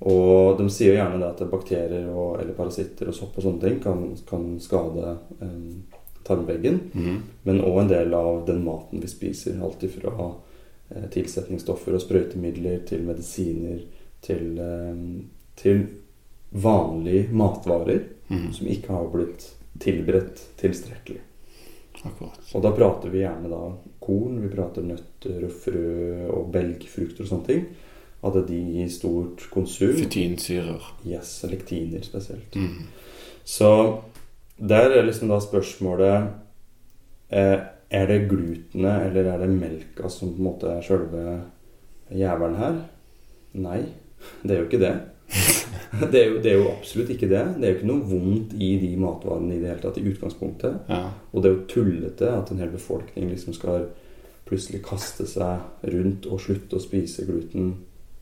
Og de sier jo gjerne det at bakterier og, eller parasitter og sopp og sånne ting kan, kan skade um, tarmveggen. Mhm. Men òg en del av den maten vi spiser. Alt ifra uh, tilsetningsstoffer og sprøytemidler til medisiner til, eh, til vanlige matvarer Mhm. som ikke har blitt tilberedt tilstrekkelig. Akkurat. Og da prater vi gjerne da korn, vi prater nøtter og frø og belgfrukter og sånne ting. At de gir stort konsum. Fytinsyrer. Yes, lektiner spesielt. Mm. Så der er liksom da spørsmålet eh, Er det glutenet eller er det melka som på en måte er sjølve jævelen her? Nei, det er jo ikke det. Det er, jo, det er jo absolutt ikke det. Det er jo ikke noe vondt i de matvarene i det hele tatt i utgangspunktet. Ja. Og det er jo tullete at en hel befolkning liksom skal plutselig kaste seg rundt og slutte å spise gluten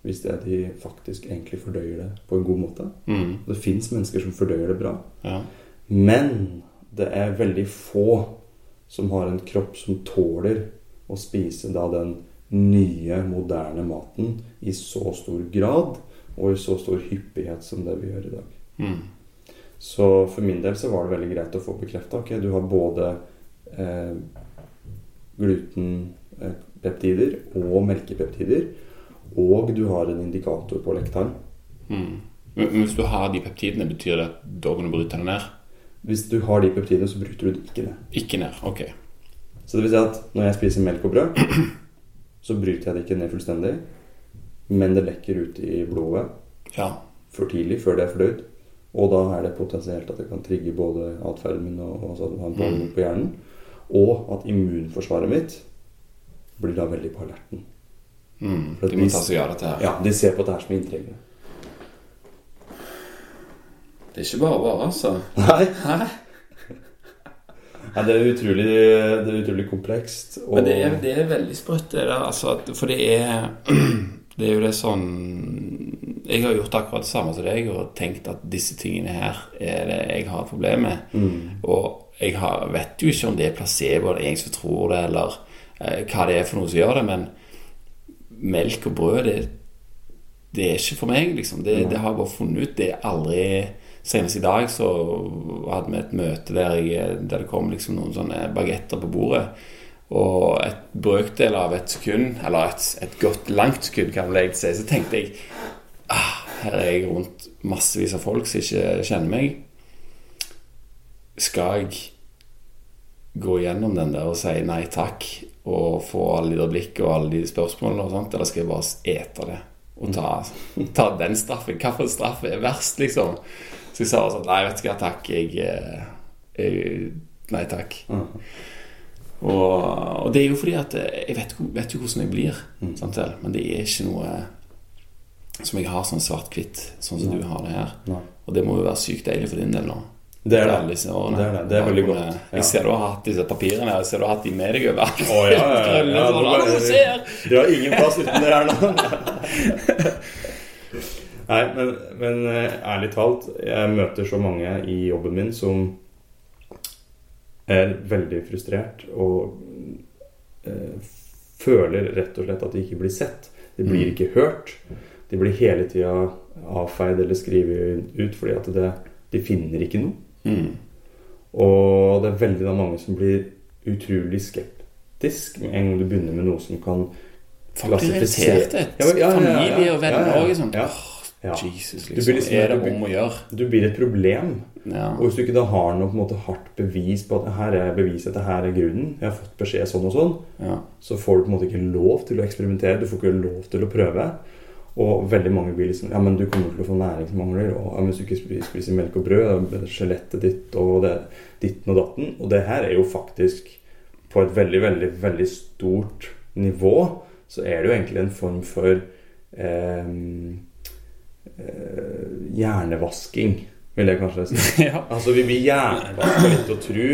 hvis det er de faktisk egentlig fordøyer det på en god måte. Mm. Det fins mennesker som fordøyer det bra. ja. Men det er veldig få som har en kropp som tåler å spise da den nye, moderne maten i så stor grad og i så stor hyppighet som det vi gjør i dag. Mm. Så for min del så var det veldig greit å få bekrefta ok, du har både eh, glutenpeptider og melkepeptider, og du har en indikator på lekktarm. Mm. Men men hvis du har de peptidene, betyr det at da kan du bryte det ned? Hvis du har de peptidene, så bryter du det ikke ned. Ikke ned. Ok. Så det vil si at når jeg spiser melk og brød, så bryter jeg det ikke ned fullstendig, men det lekker ut i blodet Ja. for tidlig, før det er fordøyd. Og da er det potensielt at det kan trigge både atferden min og, og en påvirkning på hjernen. Og at immunforsvaret mitt blir da veldig på alerten. Mm. De må ta seg av dette her. Ja, de ser på dette som inntrengende. Det er ikke bare bare, altså. Nei. Hæ? Nei, det er utrolig, det er utrolig komplekst. Og Men det er, det er veldig sprøtt, det der. Altså, for det er Det er jo det sånn Jeg har gjort akkurat det samme som deg og tenkt at disse tingene her er det jeg har et problem med. Mm. Og jeg har, vet jo ikke om det er placebo eller jeg som tror det, eller eh, hva det er for noe som gjør det, men melk og brød, det, det er ikke for meg, liksom. Det, det har jeg bare funnet ut. Det er aldri Senest i dag så hadde vi et møte der, jeg, der det kom liksom noen sånne bagetter på bordet. Og et brøkdel av et sekund, eller et, et godt langt sekund, kan vel egentlig si, så tenkte jeg ah, her er jeg rundt massevis av folk som ikke kjenner meg. Skal jeg gå gjennom den der og si nei takk og få alle de blikk og alle de spørsmålene og sånt, eller skal jeg bare ete det og ta, ta den straffen? Hvilken straff er verst, liksom? Så jeg sa sånn Nei, vet du hva, takk. Jeg, eh, jeg Nei takk. Mhm. Og, og det er jo fordi at eh, jeg vet, vet jo hvordan jeg blir, Mm. men det er ikke noe som jeg har sånn svart-hvitt, sånn som Nei. du har det her. Nei. Og det må jo være sykt deilig for din del nå. Det er det. Det er det. Det er veldig godt. Ja. Jeg ser du har hatt disse papirene Jeg ser du har hatt de med deg overalt. Oh, ja, ja, ja. Ja, sånn, det «Å, du har ingen plass uten det her nå. Nei, men, men eh, ærlig talt, jeg møter så mange i jobben min som er veldig frustrert og eh, føler rett og slett at de ikke blir sett. De blir Mm. ikke hørt. De blir hele tida avfeid eller skrevet ut fordi at det, de finner ikke noe. Mm. Og det er veldig da mange som blir utrolig skeptisk med en gang du begynner med noe som kan Klassifisere- Ja, ja, ja, ja, ja. Familie og venner òg. ja. sånn. Ja. Jesus, Du liksom. blir liksom- er det om å gjøre? Du blir et problem. Ja. Og hvis du ikke da har noe måte hardt bevis på at her er beviset, at her er grunnen, jeg har fått beskjed sånn og sånn, ja. så får du på en måte ikke lov til å eksperimentere. Du får ikke lov til å prøve. Og veldig mange blir liksom Ja, men du kommer til å få næringsmangler. Og ja, hvis du ikke spiser, melk og brød, skjelettet ditt og det, ditten og datten. Og det her er jo faktisk På et veldig, veldig, veldig stort nivå så er det jo egentlig en form for eh, eh, hjernevasking, vil jeg kanskje si. ja. Altså, vi blir hjernevaska litt til å tro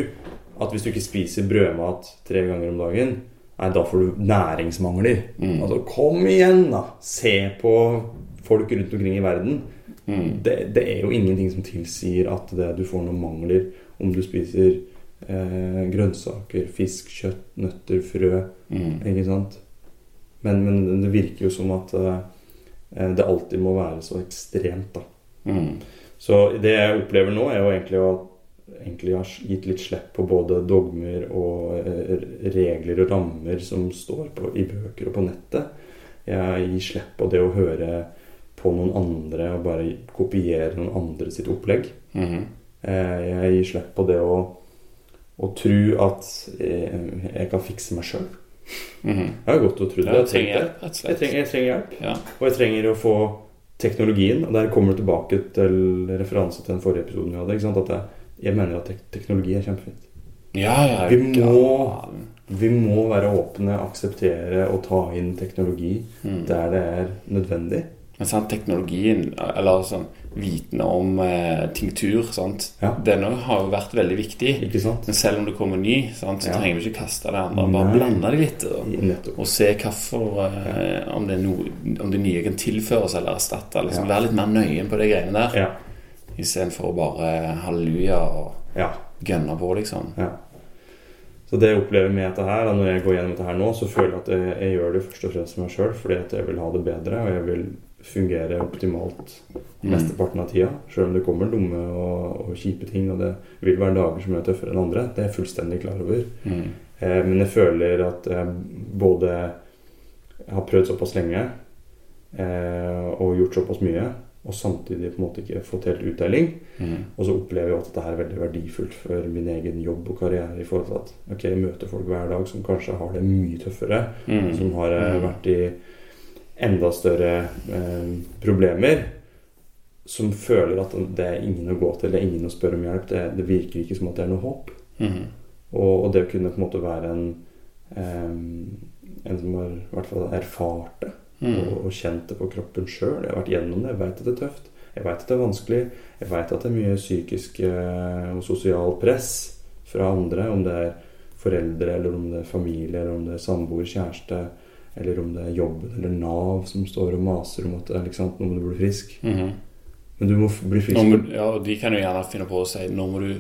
at hvis du ikke spiser brødmat tre ganger om dagen, nei, da får du næringsmangler. Mm. Altså, kom igjen, da! Se på folk rundt omkring i verden. Mm. Det, det er jo ingenting som tilsier at det, du får noen mangler om du spiser eh, grønnsaker, fisk, kjøtt, nøtter, frø. Mm. Ikke sant? Men, men det virker jo som at eh, det alltid må være så ekstremt, da. Mm. Så det jeg opplever nå, er jo egentlig å egentlig har gitt litt slipp på både dogmer og eh, regler og rammer som står på, i bøker og på nettet. Jeg gir slipp på det å høre på noen andre og bare kopiere noen andre sitt opplegg. Mm. -hmm. Jeg gir slipp på det å, å tro at eh, jeg kan fikse meg sjøl. Mm. Jeg har godt å tro det. jeg trenger hjelp, jeg, trenger, jeg trenger hjelp. Ja. Og jeg trenger å få teknologien. Og der kommer du tilbake til referanse til den forrige episoden vi hadde. At jeg, jeg mener at tek teknologi er kjempefint. Ja, ja. Vi må- Vi må være åpne, akseptere og ta inn teknologi Mm. der det er nødvendig. Men sant, teknologien, eller sånn viten om eh, tinktur, sant? Ja. denne har jo vært veldig viktig. Men selv om det kommer ny, sant, så Ja. trenger vi ikke kaste det andre. Bare Nei. blande det litt. Og, og se hvorfor eh, om, det noe, om det nye kan tilføres eller erstatte. Liksom, Ja. Være litt mer nøye på de greiene der, Ja. istedenfor å bare halleluja og ja. gønne på, liksom. Ja. Så det jeg opplever med dette her, når jeg går gjennom dette her nå, så føler jeg at jeg, jeg gjør det først og fremst for meg sjøl, fordi at jeg vil ha det bedre, og jeg vil fungere optimalt mesteparten av tida. Sjøl om det kommer dumme og, og kjipe ting, og det vil være dager som er tøffere enn andre. Det er jeg fullstendig klar over. Mm. Eh, men jeg føler at jeg både har prøvd såpass lenge eh, og gjort såpass mye, og samtidig på en måte ikke fått helt uttelling. Mm. Og så opplever jeg at dette er veldig verdifullt for min egen jobb og karriere. i forhold til at ok, jeg møter folk hver dag som kanskje har det mye tøffere. Mm. Som har eh, Mm. vært i enda større eh, problemer. Som føler at det er ingen å gå til, det er ingen å spørre om hjelp. Det, det virker ikke som at det er noe håp. Mm. Og, og det å kunne på en måte være en eh, En som har i hvert fall erfart det Mm. og, og kjent det på kroppen sjøl. Jeg har vært gjennom det. Jeg veit at det er tøft. Jeg veit at det er vanskelig. Jeg veit at det er mye psykisk eh, og sosial press fra andre. Om det er foreldre, eller om det er familie, eller om det er samboer, kjæreste, eller om det er jobben eller Nav som står og maser om at sant, nå må du bli frisk. Mhm. Men du må bli frisk. Må, ja, og de kan jo gjerne finne på å si Nå må du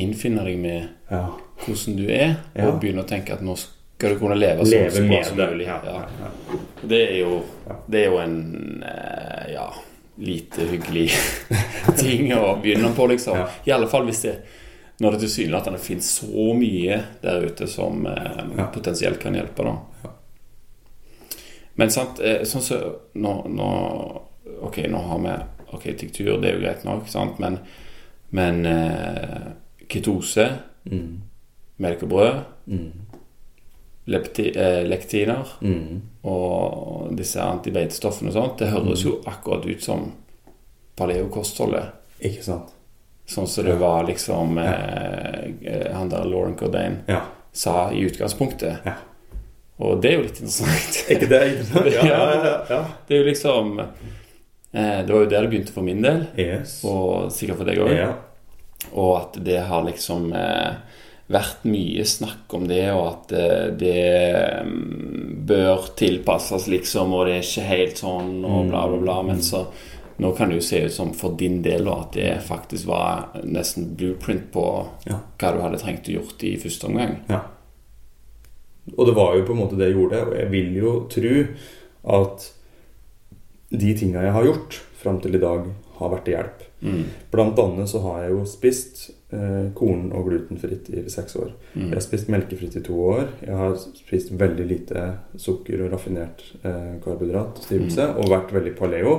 innfinne deg med Ja. hvordan du er, Ja. og begynne å tenke at nå skal du kunne leve Leve sånn som mulig. Ja, Ja. ja, ja. Det, er jo, det er jo en eh, ja, lite hyggelig ting å begynne på, liksom. Ja. I alle fall hvis det når det tilsynelatende finnes så mye der ute som eh, Ja. potensielt kan hjelpe. da Ja. Men sant, eh, sånn så nå, nå Ok, nå har vi Ok, tiktur, det er jo greit nok, sant? men, men eh, ketose, Mm. melk og brød, Mm. lepti, eh, lektiner Mm. og disse antibeitestoffene og sånt, det høres jo akkurat ut som paleokostholdet. Ikke sant? Sånn som det var liksom eh, eh, han der Lauren Cordain Ja. sa i utgangspunktet. Ja. Og det er jo litt interessant. Er ikke det interessant? Ja, ja, ja, ja. Det er jo liksom eh, Det var jo der det begynte for min del, Yes. og sikkert for deg òg. Ja. Og at det har liksom eh, vært mye snakk om det, og at eh, det mm, bør tilpasses, liksom, og det er ikke helt sånn, og bla, bla, bla. Men så nå kan det jo se ut som for din del og at det faktisk var nesten blueprint på Ja. hva du hadde trengt å gjort i første omgang. Ja. Og det var jo på en måte det jeg gjorde, og jeg vil jo tro at de tinga jeg har gjort fram til i dag, har vært til hjelp. Mm. Blant annet så har jeg jo spist eh, korn- og glutenfritt i seks år. Mm. Jeg har spist melkefritt i to år. Jeg har spist veldig lite sukker og raffinert eh, karbohydrat, stivelse, og vært veldig paleo.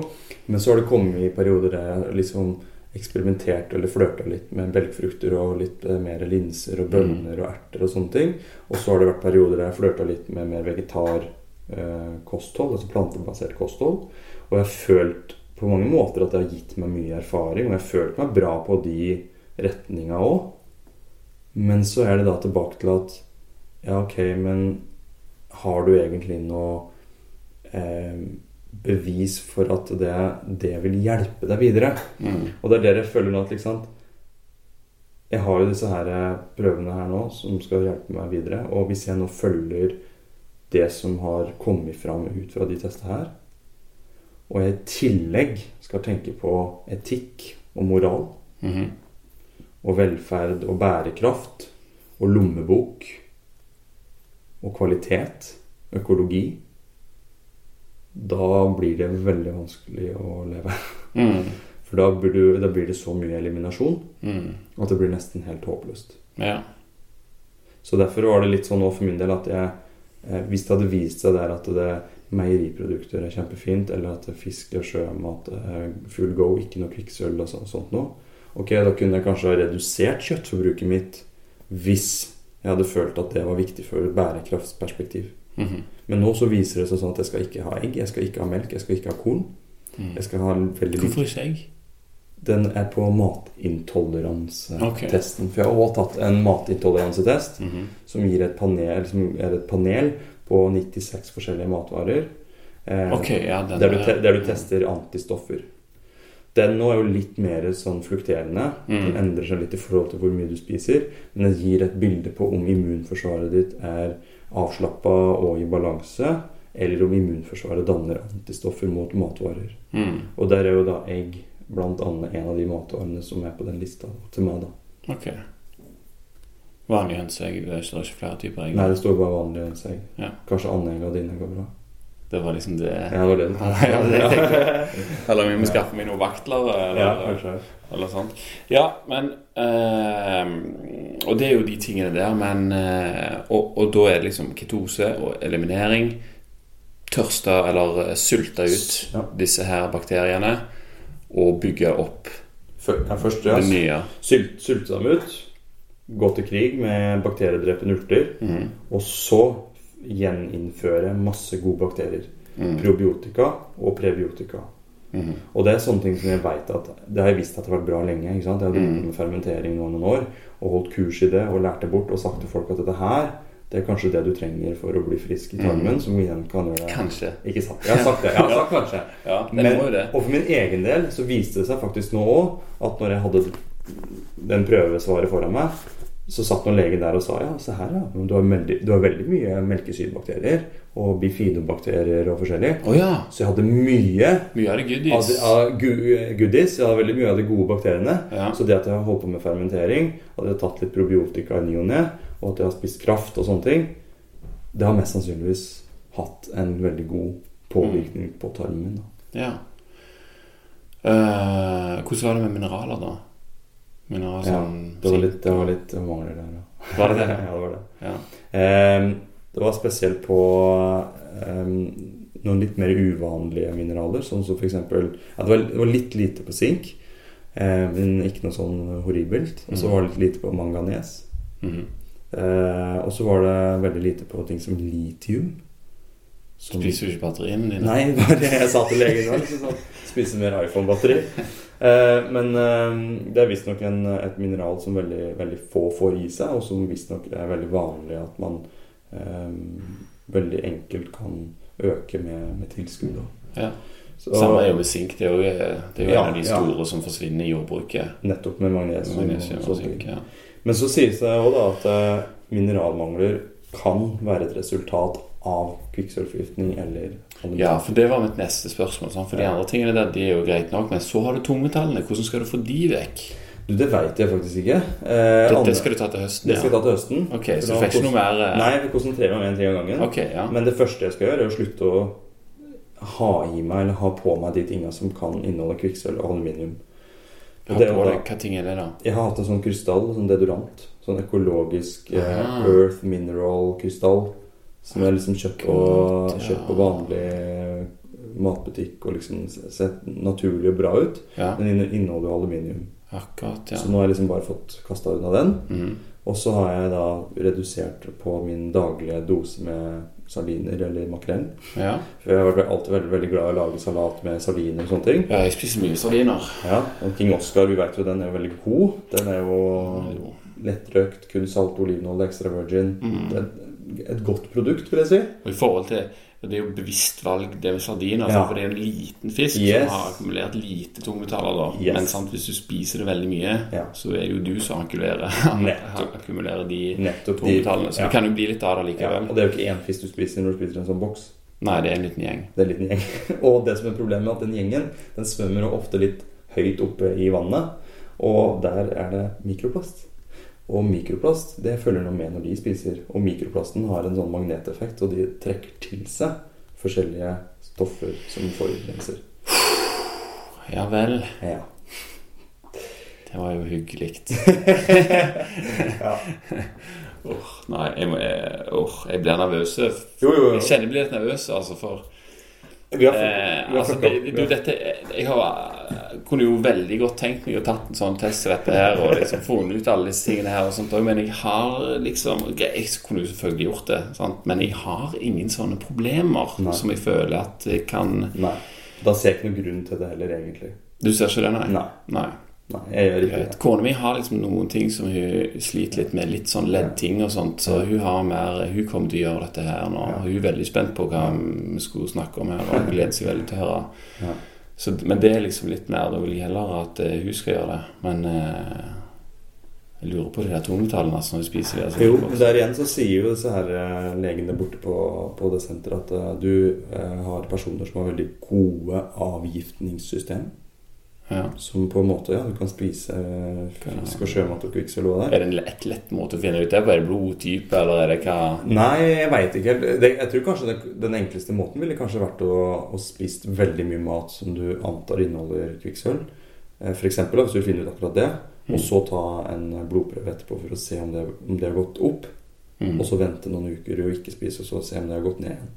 Men så har det kommet i perioder der jeg liksom eksperimentert eller flørta litt med belgfrukter og litt eh, mer linser og bønner og erter og sånne ting. Og så har det vært perioder der jeg flørta litt med mer vegetar eh, altså plantebasert kosthold. Og jeg har følt på mange måter at det har gitt meg mye erfaring, og jeg har følt meg bra på de retninga òg. Men så er det da tilbake til at Ja, ok, men har du egentlig noe eh, bevis for at det, det vil hjelpe deg videre. Mm. Og det er det jeg føler nå at liksom Jeg har jo disse her eh, prøvene her nå som skal hjelpe meg videre. Og hvis jeg nå følger det som har kommet fram ut fra de testene her, og jeg i tillegg skal tenke på etikk og moral Mhm. og velferd og bærekraft og lommebok og kvalitet, økologi Da blir det veldig vanskelig å leve. Mm. For da blir, du, da blir det så mye eliminasjon Mm. at det blir nesten helt håpløst. Ja. Så derfor var det litt sånn nå for min del at jeg eh, Hvis det hadde vist seg der at det meieriprodukter er kjempefint, eller at fisk og sjømat er full go, ikke noe kvikksølv og så, sånt noe, ok, da kunne jeg kanskje ha redusert kjøttforbruket mitt hvis jeg hadde følt at det var viktig for et bærekraftsperspektiv. Mhm. Men nå så viser det seg sånn at jeg skal ikke ha egg, jeg skal ikke ha melk, jeg skal ikke ha korn. Mm. Jeg skal ha veldig Hvorfor ikke egg? Den er på matintoleransetesten. Okay. For jeg har også tatt en matintoleransetest Mhm. som gir et panel, som er et panel på 96 forskjellige matvarer. Eh, okay, ja, den der, du te, der du tester antistoffer. Den nå er jo litt mer sånn flukterende. Mm. Den endrer seg litt i forhold til hvor mye du spiser. Men den gir et bilde på om immunforsvaret ditt er avslappa og i balanse, eller om immunforsvaret danner antistoffer mot matvarer. Mm. Og der er jo da egg blant annet en av de matvarene som er på den lista til meg, da. Ok. Vanlig hønseegg. Det står ikke, er flere typer egg. Nei, det står bare vanlig hønseegg. Ja. Kanskje andegg av dine går bra. Det var liksom det Ja, det var det. Ja, det jeg. Eller vi må skaffe meg noen vaktler, eller, Ja, eller sånt. Ja, men øh, Og det er jo de tingene der, men øh, og, og da er det liksom ketose og eliminering. Tørste eller sulte ut Ja. disse her bakteriene og bygge opp Før- Ja, først ja, det nye. sylt, sylte dem ut. Gå til krig med bakteriedrepende urter. mm. Og så gjeninnføre masse gode bakterier. Mm. Probiotika og prebiotika. Mm. Og det er sånne ting som jeg vet at Det har jeg visst at det har vært bra lenge. Jeg har drevet Mm. med fermentering nå noen år og holdt kurs i det og lært det bort og sagt til folk at dette her det er kanskje det du trenger for å bli frisk i tarmen, Mm. som igjen kan gjøre Kanskje. Ikke sant? Jeg har sagt det. Jeg har sagt kanskje. Ja, det Men, og for min egen del så viste det seg faktisk nå òg at når jeg hadde den prøvesvaret foran meg, så satt noen legen der og sa ja, se her, ja. Du har, veldig, du har veldig mye melkesyrebakterier og bifidobakterier og forskjellig. Oh, ja. Så jeg hadde mye Mye av det av, goodies. av gu- goodies. Jeg hadde veldig mye av de gode bakteriene. Ja. Så det at jeg har holdt på med fermentering, at jeg har tatt litt probiotika i ny og ne, og at jeg har spist kraft og sånne ting, det har mest sannsynligvis hatt en veldig god påvirkning på tarmen min. Da. Ja. Uh, hvordan var det med mineraler, da? Mineraler var sånn Det var litt, det var litt mangler der, ja. Var det det? ja, det var det. Ja. Um, det var spesielt på um, noen litt mer uvanlige mineraler, sånn som eksempel ja, det, var, det var litt lite på sink, um, men ikke noe sånn horribelt. Og så Mhm. var det litt lite på manganes. Mm -hmm. uh, og så var det veldig lite på ting som litium. Som, Spiser du ikke batteriene dine? Nei, det var det jeg sa til legen. Liksom sånn, Spise mer iPhone-batteri. Eh, men eh, det er visstnok et mineral som veldig, veldig få får i seg, og som visstnok er veldig vanlig at man eh, veldig enkelt kan øke med, med tilskudd. Ja. Så, Samme er jo med sink. Det er jo, det er jo Ja, en av de ja. store som forsvinner i jordbruket. Nettopp med magnesium. Magnesium og sink, ja. Men så sies det òg at mineralmangler kan være et resultat av kvikksølvforgiftning eller ja, for det var mitt neste spørsmål. Sant? For de andre tingene der, de er jo greit nok, men så har du tungmetallene. Hvordan skal du få de vekk? Du, det veit jeg faktisk ikke. Eh, Det, det skal du ta til høsten, det skal jeg ta til høsten. Ok, så du får ikke noe mer eh, Nei, vi konsentrerer meg om én ting av gangen. Okay, ja. Men det første jeg skal gjøre, er å slutte å ha i meg eller ha på meg de tingene som kan inneholde kvikksølv og aluminium. Og det deg. da- Hva ting er det, da? Jeg har hatt en sånn krystall, sånn deodorant. Sånn økologisk eh, earth mineral-krystall. Som er liksom kjøpt på, kjøpt på vanlig matbutikk og liksom sett naturlig og bra ut. Ja, Den inneholder jo aluminium. akkurat, ja. Så nå har jeg liksom bare fått kasta unna den. Mm. Og så har jeg da redusert på min daglige dose med sardiner eller makrell. ja. For jeg har alltid veldig, veldig glad i å lage salat med sardiner og sånne ting. Ja, jeg spiser mye sardiner. Ja, og King Oscar, vi vet jo den er jo veldig god. Den er jo Jo. lettrøkt, kun salt, olivenolje, extra virgin. Mm. Den, et godt produkt, vil jeg si. Og I forhold til det er jo bevisst valg, det med sardiner. Ja. For det er en liten fisk Yes. som har akkumulert lite tungmetaller. da. Yes. Men sant, hvis du spiser det veldig mye, Ja. så er det jo du som akkumulerer, akkumulerer de Nettopp tungmetallene. Så ja. det kan jo bli litt av det likevel. og det er jo ikke én fisk du spiser når du spiser en sånn boks. Nei, det er en liten gjeng. Det er en liten gjeng. Og det som er problemet er at den gjengen Den svømmer ofte litt høyt oppe i vannet. Og der er det mikroplast. Og mikroplast det følger noe med når de spiser. Og mikroplasten har en sånn magneteffekt, og de trekker til seg forskjellige stoffer som forurenser. Ja vel. Ja. Det var jo hyggelig. ja. Åh, nei, jeg, må, jeg, oh, jeg blir nervøs. Jo, jo, jo. Jeg kjenner jeg blir litt nervøs, altså, for Vi har, eh, vi har altså, det, du, dette, Jeg har, kunne jo veldig godt tenkt meg å tatt en sånn test til dette her og liksom funnet ut alle disse tingene her og sånt men jeg har liksom Jeg kunne jo selvfølgelig gjort det, sant? men jeg har ingen sånne problemer Nei. som jeg føler at jeg kan Nei. Da ser jeg ikke noen grunn til det heller, egentlig. Du ser ikke det, nei? Nei. nei. Nei, jeg gjør ikke det. Kona mi har liksom noen ting som hun sliter litt med, litt sånn leddting og sånt, så hun har mer Hun kommer til å gjøre dette her nå. Hun er veldig spent på hva vi skulle snakke om her, og gleder seg veldig til å høre. Ja. Så, men det er liksom litt mer Da vil jeg heller at eh, hun skal gjøre det. Men eh, jeg lurer på de der tungmetallene altså, når hun spiser det. Altså, Jo, men der igjen så sier jo disse her eh, legene borte på, på det senteret at uh, du uh, har personer som har veldig gode avgiftningssystem. Ja. Som på en måte Ja, du kan spise eh, fisk og sjømat og kvikksølv der. Er det en lett, lett måte å finne ut det på? Er det blodtype, eller er det hva Nei, jeg veit ikke helt. Jeg tror kanskje det, den enkleste måten ville kanskje vært å, å spise veldig mye mat som du antar inneholder kvikksølv. F.eks. For eksempel, hvis du finner ut akkurat det, og så ta en blodprøve etterpå for å se om det, om det har gått opp. mm. Og så vente noen uker og ikke spise, og så se om det har gått ned igjen.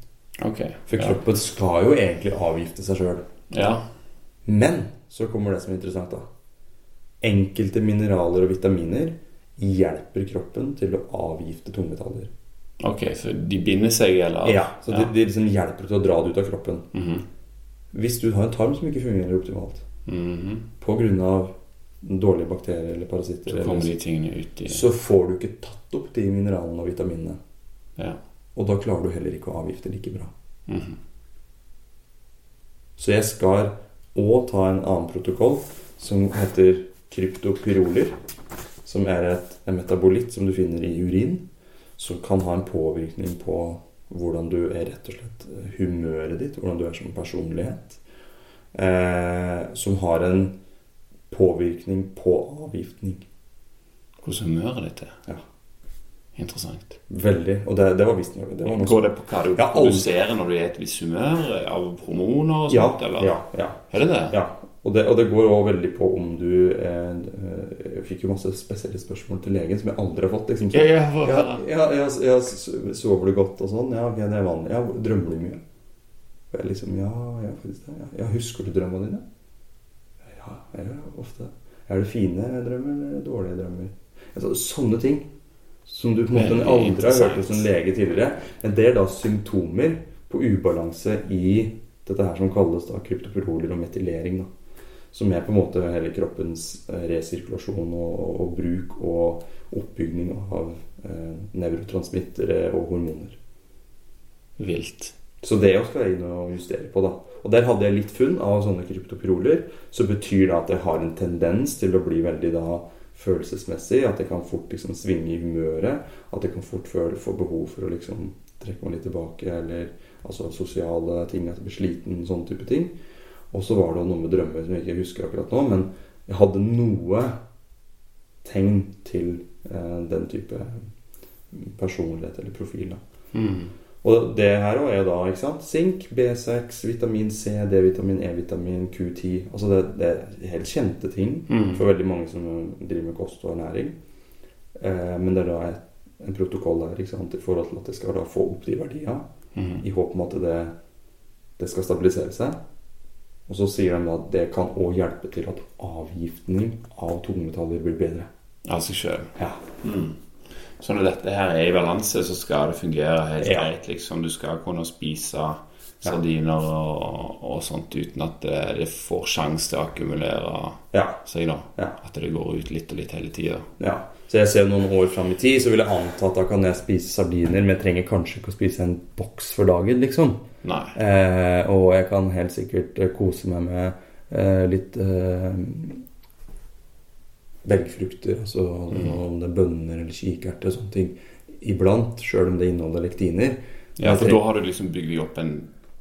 Okay, For ja. kroppen skal jo egentlig avgifte seg sjøl. ja. Men så kommer det som er interessant, da. Enkelte mineraler og vitaminer hjelper kroppen til å avgifte tungmetaller. Ok, så de binder seg, eller? Ja, Så de, de liksom hjelper til å dra det ut av kroppen. Mhm. Hvis du har en tarm som ikke fungerer optimalt Mhm. pga. dårlige bakterier eller parasitter, Så kommer de tingene ut i så får du ikke tatt opp de mineralene og vitaminene. Ja. Og da klarer du heller ikke å avgifte like bra. Mhm. Så jeg skal òg ta en annen protokoll som heter kryptopyroler. Som er et, en metabolitt som du finner i urin. Som kan ha en påvirkning på hvordan du er rett og slett eh, humøret ditt. Hvordan du er som personlighet. Eh, som har en påvirkning på avgiftning. Hvordan humøret ditt er? Ja. Interessant. Veldig. Og det, det var visstnok det var noe Går det på hva du Ja, produserer når du er i et visst humør? Av hormoner og ja, sånt, eller? ja, ja. Er det det? Ja, og det, og det går også veldig på om du eh, Jeg fikk jo masse spesielle spørsmål til legen som jeg aldri har fått. Liksom, Ja, ja, ja, ja, ja, ja, Sover du godt og sånn? Ja, okay, det er vanlig. Ja, Drømmer du mye? Og jeg liksom Ja, ja, faktisk det. Ja, ja husker du drømmene dine? Ja, jeg gjør ofte. Er det fine drømmer eller dårlige drømmer? Altså, sånne ting som du på en måte aldri har hørt hos en lege tidligere. Men det er da symptomer på ubalanse i dette her som kalles da kryptopyroler og metylering. da som er på en måte hele kroppens eh, resirkulasjon og, og, og bruk og oppbygning av eh, nevrotransmittere og hormoner. Vilt. Så det også skal jeg inn og justere på. da. Og Der hadde jeg litt funn av sånne kryptopyroler. Så betyr det at jeg har en tendens til å bli veldig da følelsesmessig. At jeg kan fort liksom svinge i humøret. At jeg kan fort få behov for å liksom trekke meg litt tilbake. Eller altså sosiale ting, at jeg blir sliten, sånne type ting. Og så var det noe med drømmer som jeg ikke husker akkurat nå. Men jeg hadde noe tegn til eh, den type personlighet eller profil. da. Mm. Og det her også er da ikke sant? Sink, B6, vitamin C, D-vitamin, E-vitamin, Q10 Altså det, det er helt kjente ting Mm. for veldig mange som driver med kost og ernæring. Eh, men det er da et, en protokoll her ikke sant? i forhold til at jeg skal da få opp de verdiene Mm. i håp om at det, det skal stabilisere seg. Og så sier de da at det kan òg hjelpe til at avgiftning av tungmetaller blir bedre. Av seg sjøl. Ja. Mm. Så når dette her er i balanse, så skal det fungere helt Ja. greit. liksom. Du skal kunne spise sardiner og, og sånt uten at det, det får sjanse til å akkumulere Ja. seg. da. Ja. At det går ut litt og litt hele tida. ja. Så jeg ser noen år fram i tid, så vil jeg anta at da kan jeg spise sardiner, men jeg trenger kanskje ikke å spise en boks for dagen, liksom. Eh, og jeg kan helt sikkert eh, kose meg med eh, litt eh, belgfrukter, altså om det er bønner eller kikerter og sånne ting, iblant, sjøl om det inneholder lektiner. Ja, for da har du liksom bygd opp en,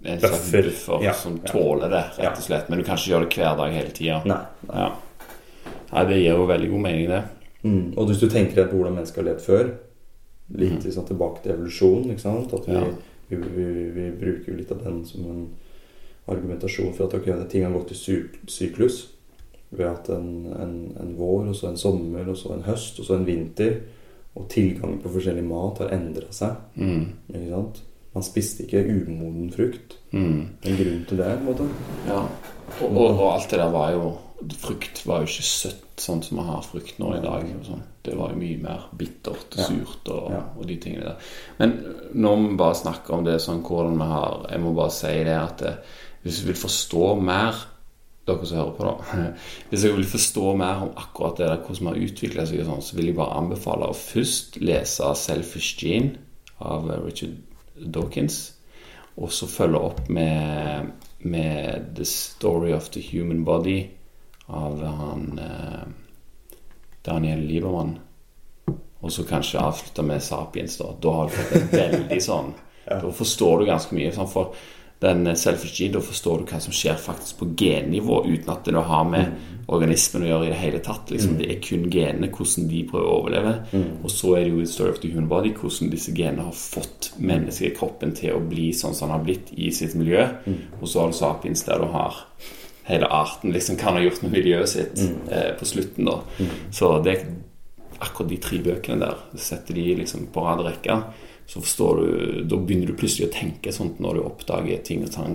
en slags Buffer. buffer Ja, som ja. tåler det, rett og slett. Men du kan ikke gjøre det hver dag hele tida. Nei. nei. Ja. Nei, det gir jo veldig god mening, det. Mm. Og hvis du tenker deg på hvordan mennesker har levd før, litt liksom, tilbake til evolusjon, ikke sant? At vi, vi, vi, vi bruker jo litt av den som en argumentasjon for at ok, ting har gått i syklus. Vi har hatt en, en, en vår, og så en sommer, og så en høst, og så en vinter. Og tilgangen på forskjellig mat har endra seg. Mm. Ikke sant? Man spiste ikke umoden frukt. Mm. En grunn til det, på en måte. Ja. Og, og, og alt det der var jo Frukt var jo ikke søtt sånn som vi har frukt nå i dag. Sånn. Det var jo mye mer bittert og surt og, Ja. og de tingene der. Men når vi bare snakker om det sånn hvordan vi har Jeg må bare si det at det, hvis vi vil forstå mer dere som hører på, da. Hvis jeg vil forstå mer om akkurat det der, hvordan vi har utvikla seg, og sånn, så vil jeg bare anbefale å først lese 'Selfish Gene' av eh, Richard Dawkins, og så følge opp med, med 'The Story of the Human Body' av han eh, Daniel Liebermann. Og så kanskje avslutte med 'Sapiens', da. Da har du fått en veldig sånn Da forstår du ganske mye. Sånn, for den eh, selfish gene, da forstår du hva som skjer faktisk på gennivå, uten at det har med organismen å gjøre i det hele tatt. Liksom, det er kun genene, hvordan de prøver å overleve. Og så er det jo i Story of the Human Body hvordan disse genene har fått menneskekroppen til å bli sånn som den har blitt i sitt miljø. Og så har du Sapiens, der du har hele arten liksom kan ha gjort med miljøet sitt eh, på slutten. da Så det er akkurat de tre bøkene der. Setter de liksom på rad rekke, så forstår du Da begynner du plutselig å tenke sånt når du oppdager ting og tang.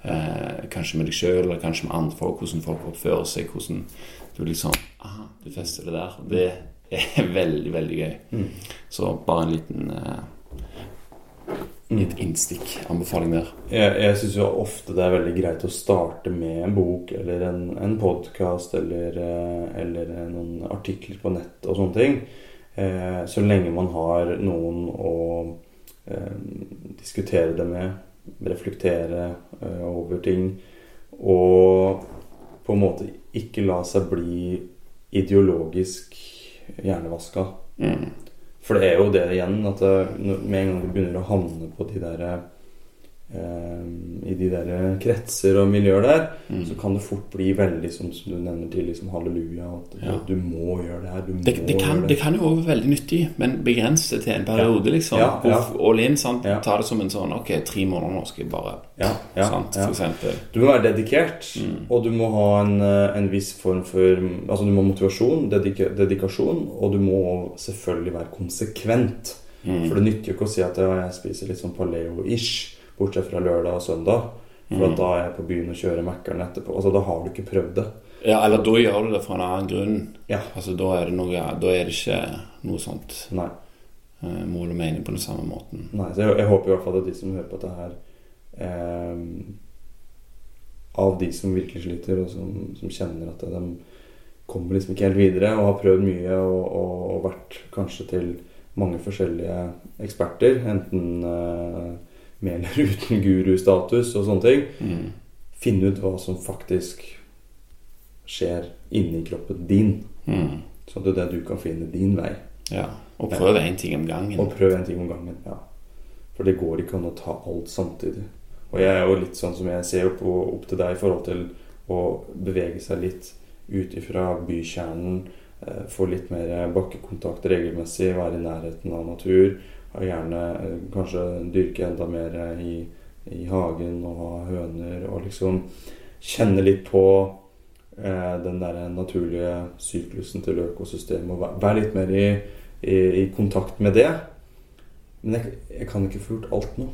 Eh, kanskje med deg sjøl, eller kanskje med andre folk, hvordan folk oppfører seg. Hvordan du liksom Aha, du fester det der. Det er veldig, veldig gøy. Så bare en liten eh, Et innstikk. Anbefaling der. Jeg, jeg syns jo ofte det er veldig greit å starte med en bok eller en, en podkast eller, eh, eller noen artikler på nett og sånne ting. Eh, så lenge man har noen å eh, diskutere det med, reflektere eh, over ting. Og på en måte ikke la seg bli ideologisk hjernevaska. Mm. For det er jo det igjen at med en gang du begynner å havne på de der I de der kretser og miljøer der, Mm. så kan det fort bli veldig som, som du nevner til liksom halleluja. At Ja. du må gjøre det her. Du må Det, det, kan, gjøre det kan jo også være veldig nyttig, men begrense det til en periode, liksom. Ja, ja. All in, sant? Ja. Ta det som en sånn Ok, tre måneder nå skal jeg bare Ja, ja, Sant, ja. for eksempel. Du må være dedikert, Mm. og du må ha en, eh, en viss form for Altså du må ha motivasjon, dedik dedikasjon, og du må selvfølgelig være konsekvent. Mm. For det nytter jo ikke å si at jeg spiser litt sånn paleo-ish, bortsett fra lørdag og søndag. For Mm. da er jeg på byen og kjører Mækkern etterpå. Altså Da har du ikke prøvd det. Ja, eller da gjør du det for en annen grunn. Ja. Altså Da er det noe Da er det ikke noe sånt Nei. eh, mål og mening på den samme måten. Nei, så jeg, jeg håper i hvert fall at de som hører på dette her eh, Av de som virkelig sliter, og som, som kjenner at de kommer liksom ikke helt videre, og har prøvd mye og, og, og vært kanskje til mange forskjellige eksperter, enten eh, med eller uten gurustatus og sånne ting, Mm. finne ut hva som faktisk skjer inni kroppen din, Mm. sånn at det er du kan finne din vei. Ja. Og prøve én ting om gangen. Og prøve en ting om gangen. ja. For det går ikke an å ta alt samtidig. Og jeg er jo litt sånn som jeg ser opp, opp til deg i forhold til å bevege seg litt ut ifra bykjernen. eh, Få litt mer bakkekontakt regelmessig, være i nærheten av natur. Og gjerne eh, kanskje dyrke enda mer eh, i, i hagen og ha høner. Og liksom kjenne litt på eh, den der naturlige syklusen til økosystemet. Og væ- være litt mer i, i, i kontakt med det. Men jeg, jeg kan ikke få gjort alt nå.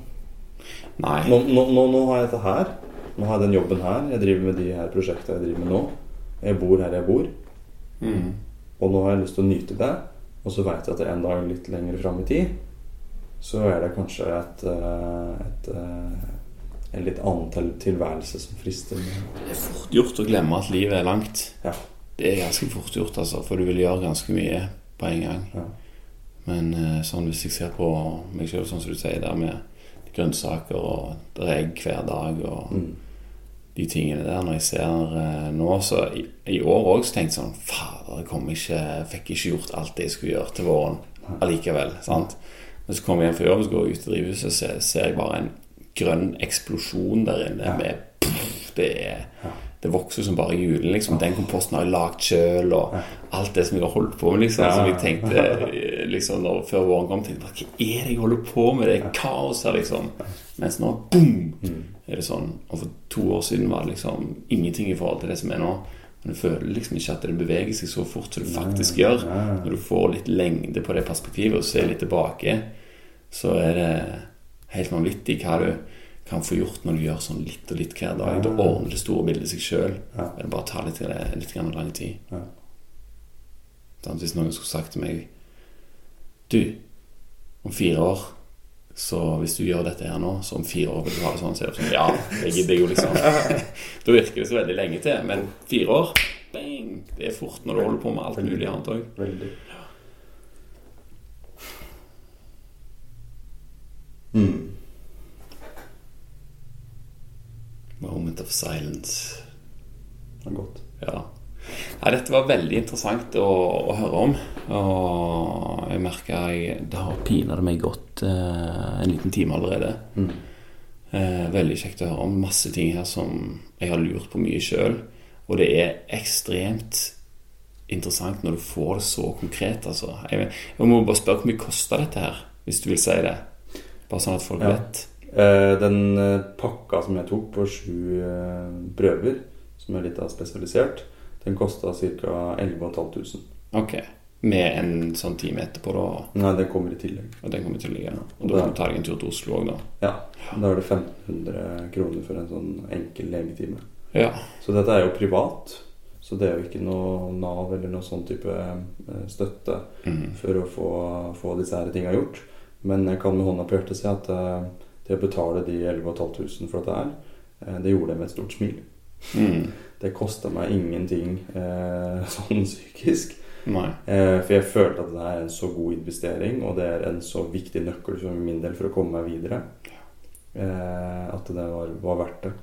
Nei. Nå, nå, nå. nå har jeg dette her. Nå har jeg den jobben her. Jeg driver med de her prosjektene jeg driver med nå. Jeg bor her jeg bor. Mm. Og nå har jeg lyst til å nyte det. Og så veit jeg at det er en dag litt lenger fram i tid, så er det kanskje et, et, et, eh, en litt annen til, tilværelse som frister. Det er fort gjort å glemme at livet er langt. Ja. Det er ganske fort gjort, altså, for du vil gjøre ganske mye på en gang. Ja. Men eh, sånn hvis jeg ser på meg sjøl, sånn som du sier, der med grønnsaker og det er egg hver dag og Mm. de tingene der, når jeg ser eh, nå Så i, i år òg så tenkte jeg sånn Fader, jeg ikke, fikk ikke gjort alt det jeg skulle gjøre til våren allikevel. sant? Men så kommer jeg hjem fra jobb, så går jeg ut i drivhuset, så ser, jeg bare en grønn eksplosjon der inne Ja. med pff, det er det vokser som bare julen. liksom. Den komposten har jeg lagd sjøl, og alt det som jeg har holdt på med. liksom. Som jeg tenkte eh, liksom, når, før våren kom, tenkte jeg, hva er det jeg holder på med? Det er kaos her, liksom. Mens nå, boom, Mm. er det sånn. Og for to år siden var det liksom ingenting i forhold til det som er nå. Men du føler liksom ikke at det beveger seg så fort som det faktisk gjør. Når du får litt lengde på det perspektivet og ser litt tilbake, så er det helt vanvittig hva du kan få gjort når du gjør sånn litt og litt hver dag. Da ordner det store bildet seg sjøl. Ja. Det bare tar litt, litt lang tid. Ja. Sant? Hvis noen skulle sagt til meg Du, om fire år så hvis du gjør dette her nå, så om fire år vil du ha det sånn, så er det sånn Ja, det gidder jeg jo, liksom. da virker det så veldig lenge til. Men fire år, bang! Det er fort når du holder på med alt mulig annet òg. Mm. Moment of silence. Det er godt. Ja. Nei, dette var veldig interessant å, å høre om. Og jeg jeg, det har pinadø meg godt eh, en liten time allerede. Mm. Eh, veldig kjekt å høre om masse ting her som jeg har lurt på mye sjøl. Og det er ekstremt interessant når du får det så konkret, altså. Jeg, jeg må bare spørre hvor mye kosta dette her, hvis du vil si det? Bare sånn at folk Ja. vet. Eh, den eh, pakka som jeg tok på sju eh, prøver, som er litt av spesialisert, den kosta ca. 11 500. Ok. Med en sånn time etterpå, da. Nei, den kommer i tillegg. Og den kommer i tillegg, ja. Og da kan du ta deg en tur til Oslo òg, da. Ja, Da er det 1500 kroner for en sånn enkel legetime. Ja. Så dette er jo privat. Så det er jo ikke noe Nav eller noe sånn type eh, støtte mm. for å få, få disse her tinga gjort. Men jeg kan med hånda på hjertet si at eh, det å betale de 11 500 for dette her, eh, det gjorde jeg med et stort smil. Mm. Det kosta meg ingenting eh, sånn psykisk. Eh, for jeg følte at det er en så god investering, og det er en så viktig nøkkel for min del for å komme meg videre, eh, at det var, var verdt det.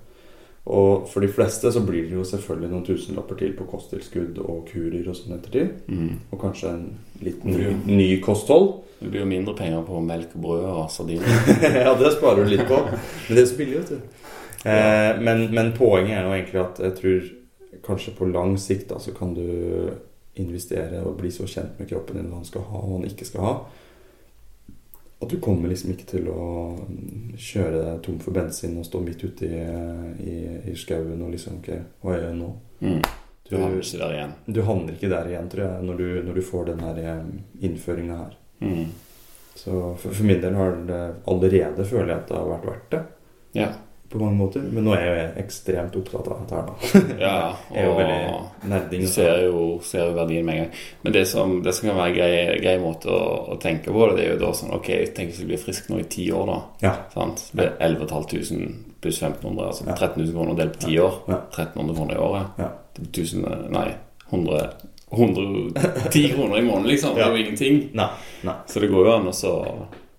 Og for de fleste så blir det jo selvfølgelig noen tusenlapper til på kosttilskudd og kurer og sånn ettertid. Mm. Og kanskje en litt ny, ny kosthold. Det blir jo mindre penger på melk og brød og sardiner. ja, det sparer du litt på. Men det er så billig, vet du. Eh, men, men poenget er jo egentlig at jeg tror kanskje på lang sikt da, så kan du investere og bli så kjent med kroppen din hva han skal ha og hva han ikke skal ha. At du kommer liksom ikke til å kjøre deg tom for bensin og stå midt ute i, i, i skauen og liksom ikke hva gjør jeg nå? Mm. Du, havner ikke der igjen. du havner ikke der igjen, tror jeg, når du, når du får den her innføringa her. Mm. Så for, for min del har det allerede føler jeg at det har vært verdt det. Ja. På mange måter. Men nå er jeg jo ekstremt opptatt av dette her, da. ja. Jeg er jo Og veldig nerding. ser jo, ser jo verdien med en gang. Men det som, det som kan være en grei, grei måte å, å tenke på det, er jo da sånn Ok, jeg tenker jeg blir frisk nå i ti år, da. Ja. Sant? Det er 11 500 pluss 1500, altså Ja. 13 000 kroner delt på ti år. Ja. 1300 kroner i året. Ja. Det blir 1000 Nei, 100 110 kroner i måneden, liksom. Det er jo ingenting. Nei. Nei. Så det går jo an å så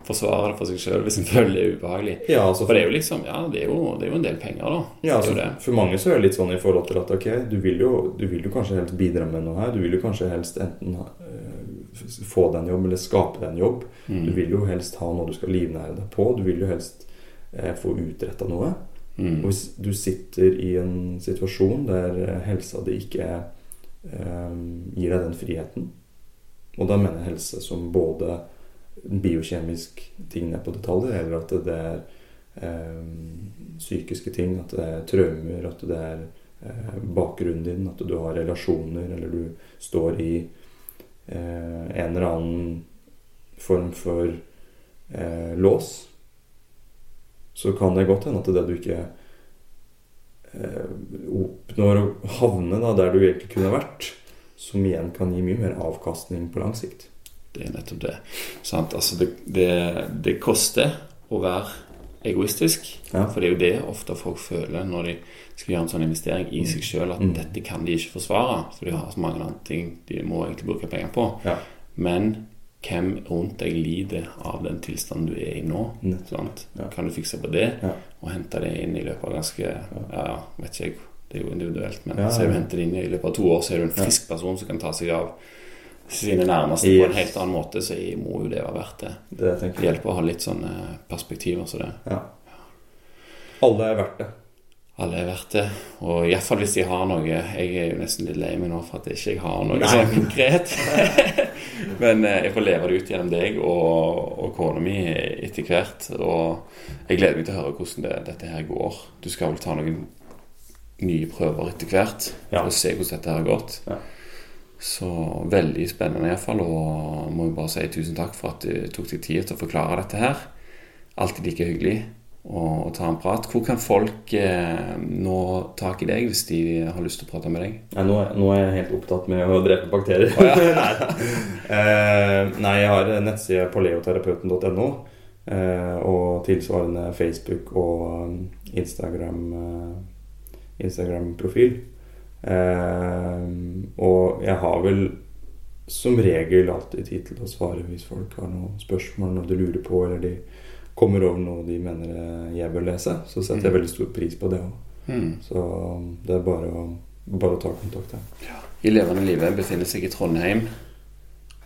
forsvare for seg sjøl hvis en føler det er ubehagelig. Ja, altså For det er jo liksom Ja, det er jo, det er jo en del penger, da. Ja, altså, det. for mange så er det litt sånn i forhold til at ok, du vil jo, du vil jo kanskje helst bidra med noe her. Du vil jo kanskje helst enten uh, få deg en jobb eller skape deg en jobb. Du Mm. vil jo helst ha noe du skal livnære deg på. Du vil jo helst uh, få utretta noe. Mm. Og hvis du sitter i en situasjon der eh, helsa di ikke eh, gir deg den friheten Og da mener jeg helse som både biokjemisk ting ned på detaljer, eller at det er eh, psykiske ting, at det er traumer, at det er eh, bakgrunnen din, at du har relasjoner, eller du står i eh, en eller annen form for eh, lås, så kan det godt hende at det du ikke eh, oppnår å havne da, der du egentlig kunne vært, som igjen kan gi mye mer avkastning på lang sikt. Det er nettopp det. Sant? Altså, det, det, det koster å være egoistisk. Ja. For det er jo det ofte folk føler når de skal gjøre en sånn investering i seg sjøl, at Mm. dette kan de ikke forsvare. For de har så mange andre ting de må egentlig bruke penger på. Ja. Men hvem rundt deg lider av den tilstanden du er i nå? Ja. Kan du fikse på det, Ja. og hente det inn i løpet av ganske Ja, vet ikke jeg. Det er jo individuelt, men Ja, så du hentet inn i løpet av to år, så er du en frisk person som kan ta seg av sine nærmeste på en helt annen måte, så må jo det være verdt det. Det Det hjelper å ha litt sånne perspektiver som det. Ja. Alle er verdt det. Alle er verdt det. Og iallfall hvis de har noe Jeg er jo nesten litt lei meg nå for at jeg ikke har noe Nei. sånn konkret. Men eh, jeg får leve det ut gjennom deg og, og kona mi etter hvert. Og jeg gleder meg til å høre hvordan det, dette her går. Du skal vel ta noen nye prøver etter hvert Ja. for å se hvordan dette her har gått. Ja. Så veldig spennende iallfall. Og må jo bare si tusen takk for at du tok deg tid til å forklare dette her. Alltid like hyggelig å ta en prat. Hvor kan folk eh, nå tak i deg hvis de har lyst til å prate med deg? Nei, nå, nå er jeg helt opptatt med å drepe bakterier. nei. Eh, nei, jeg har nettside paleoterapeuten.no. Eh, og tilsvarende Facebook og Instagram Instagram-profil. Eh, og jeg har vel som regel alltid tid til å svare hvis folk har noen spørsmål, noe de lurer på, eller de kommer over noe de mener eh, jeg bør lese. Så setter jeg Mm. veldig stor pris på det òg. Mm. Så um, det er bare å, bare å ta kontakt her. I levende livet befinner seg i Trondheim.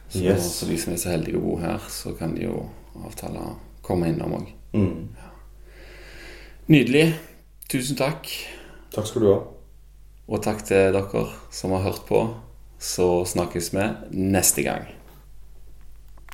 Så Yes. så de som er så heldige å bo her, så kan de jo avtale å komme innom òg. Mm. Nydelig. Tusen takk. Takk skal du ha. Og takk til dere som har hørt på. Så snakkes vi neste gang.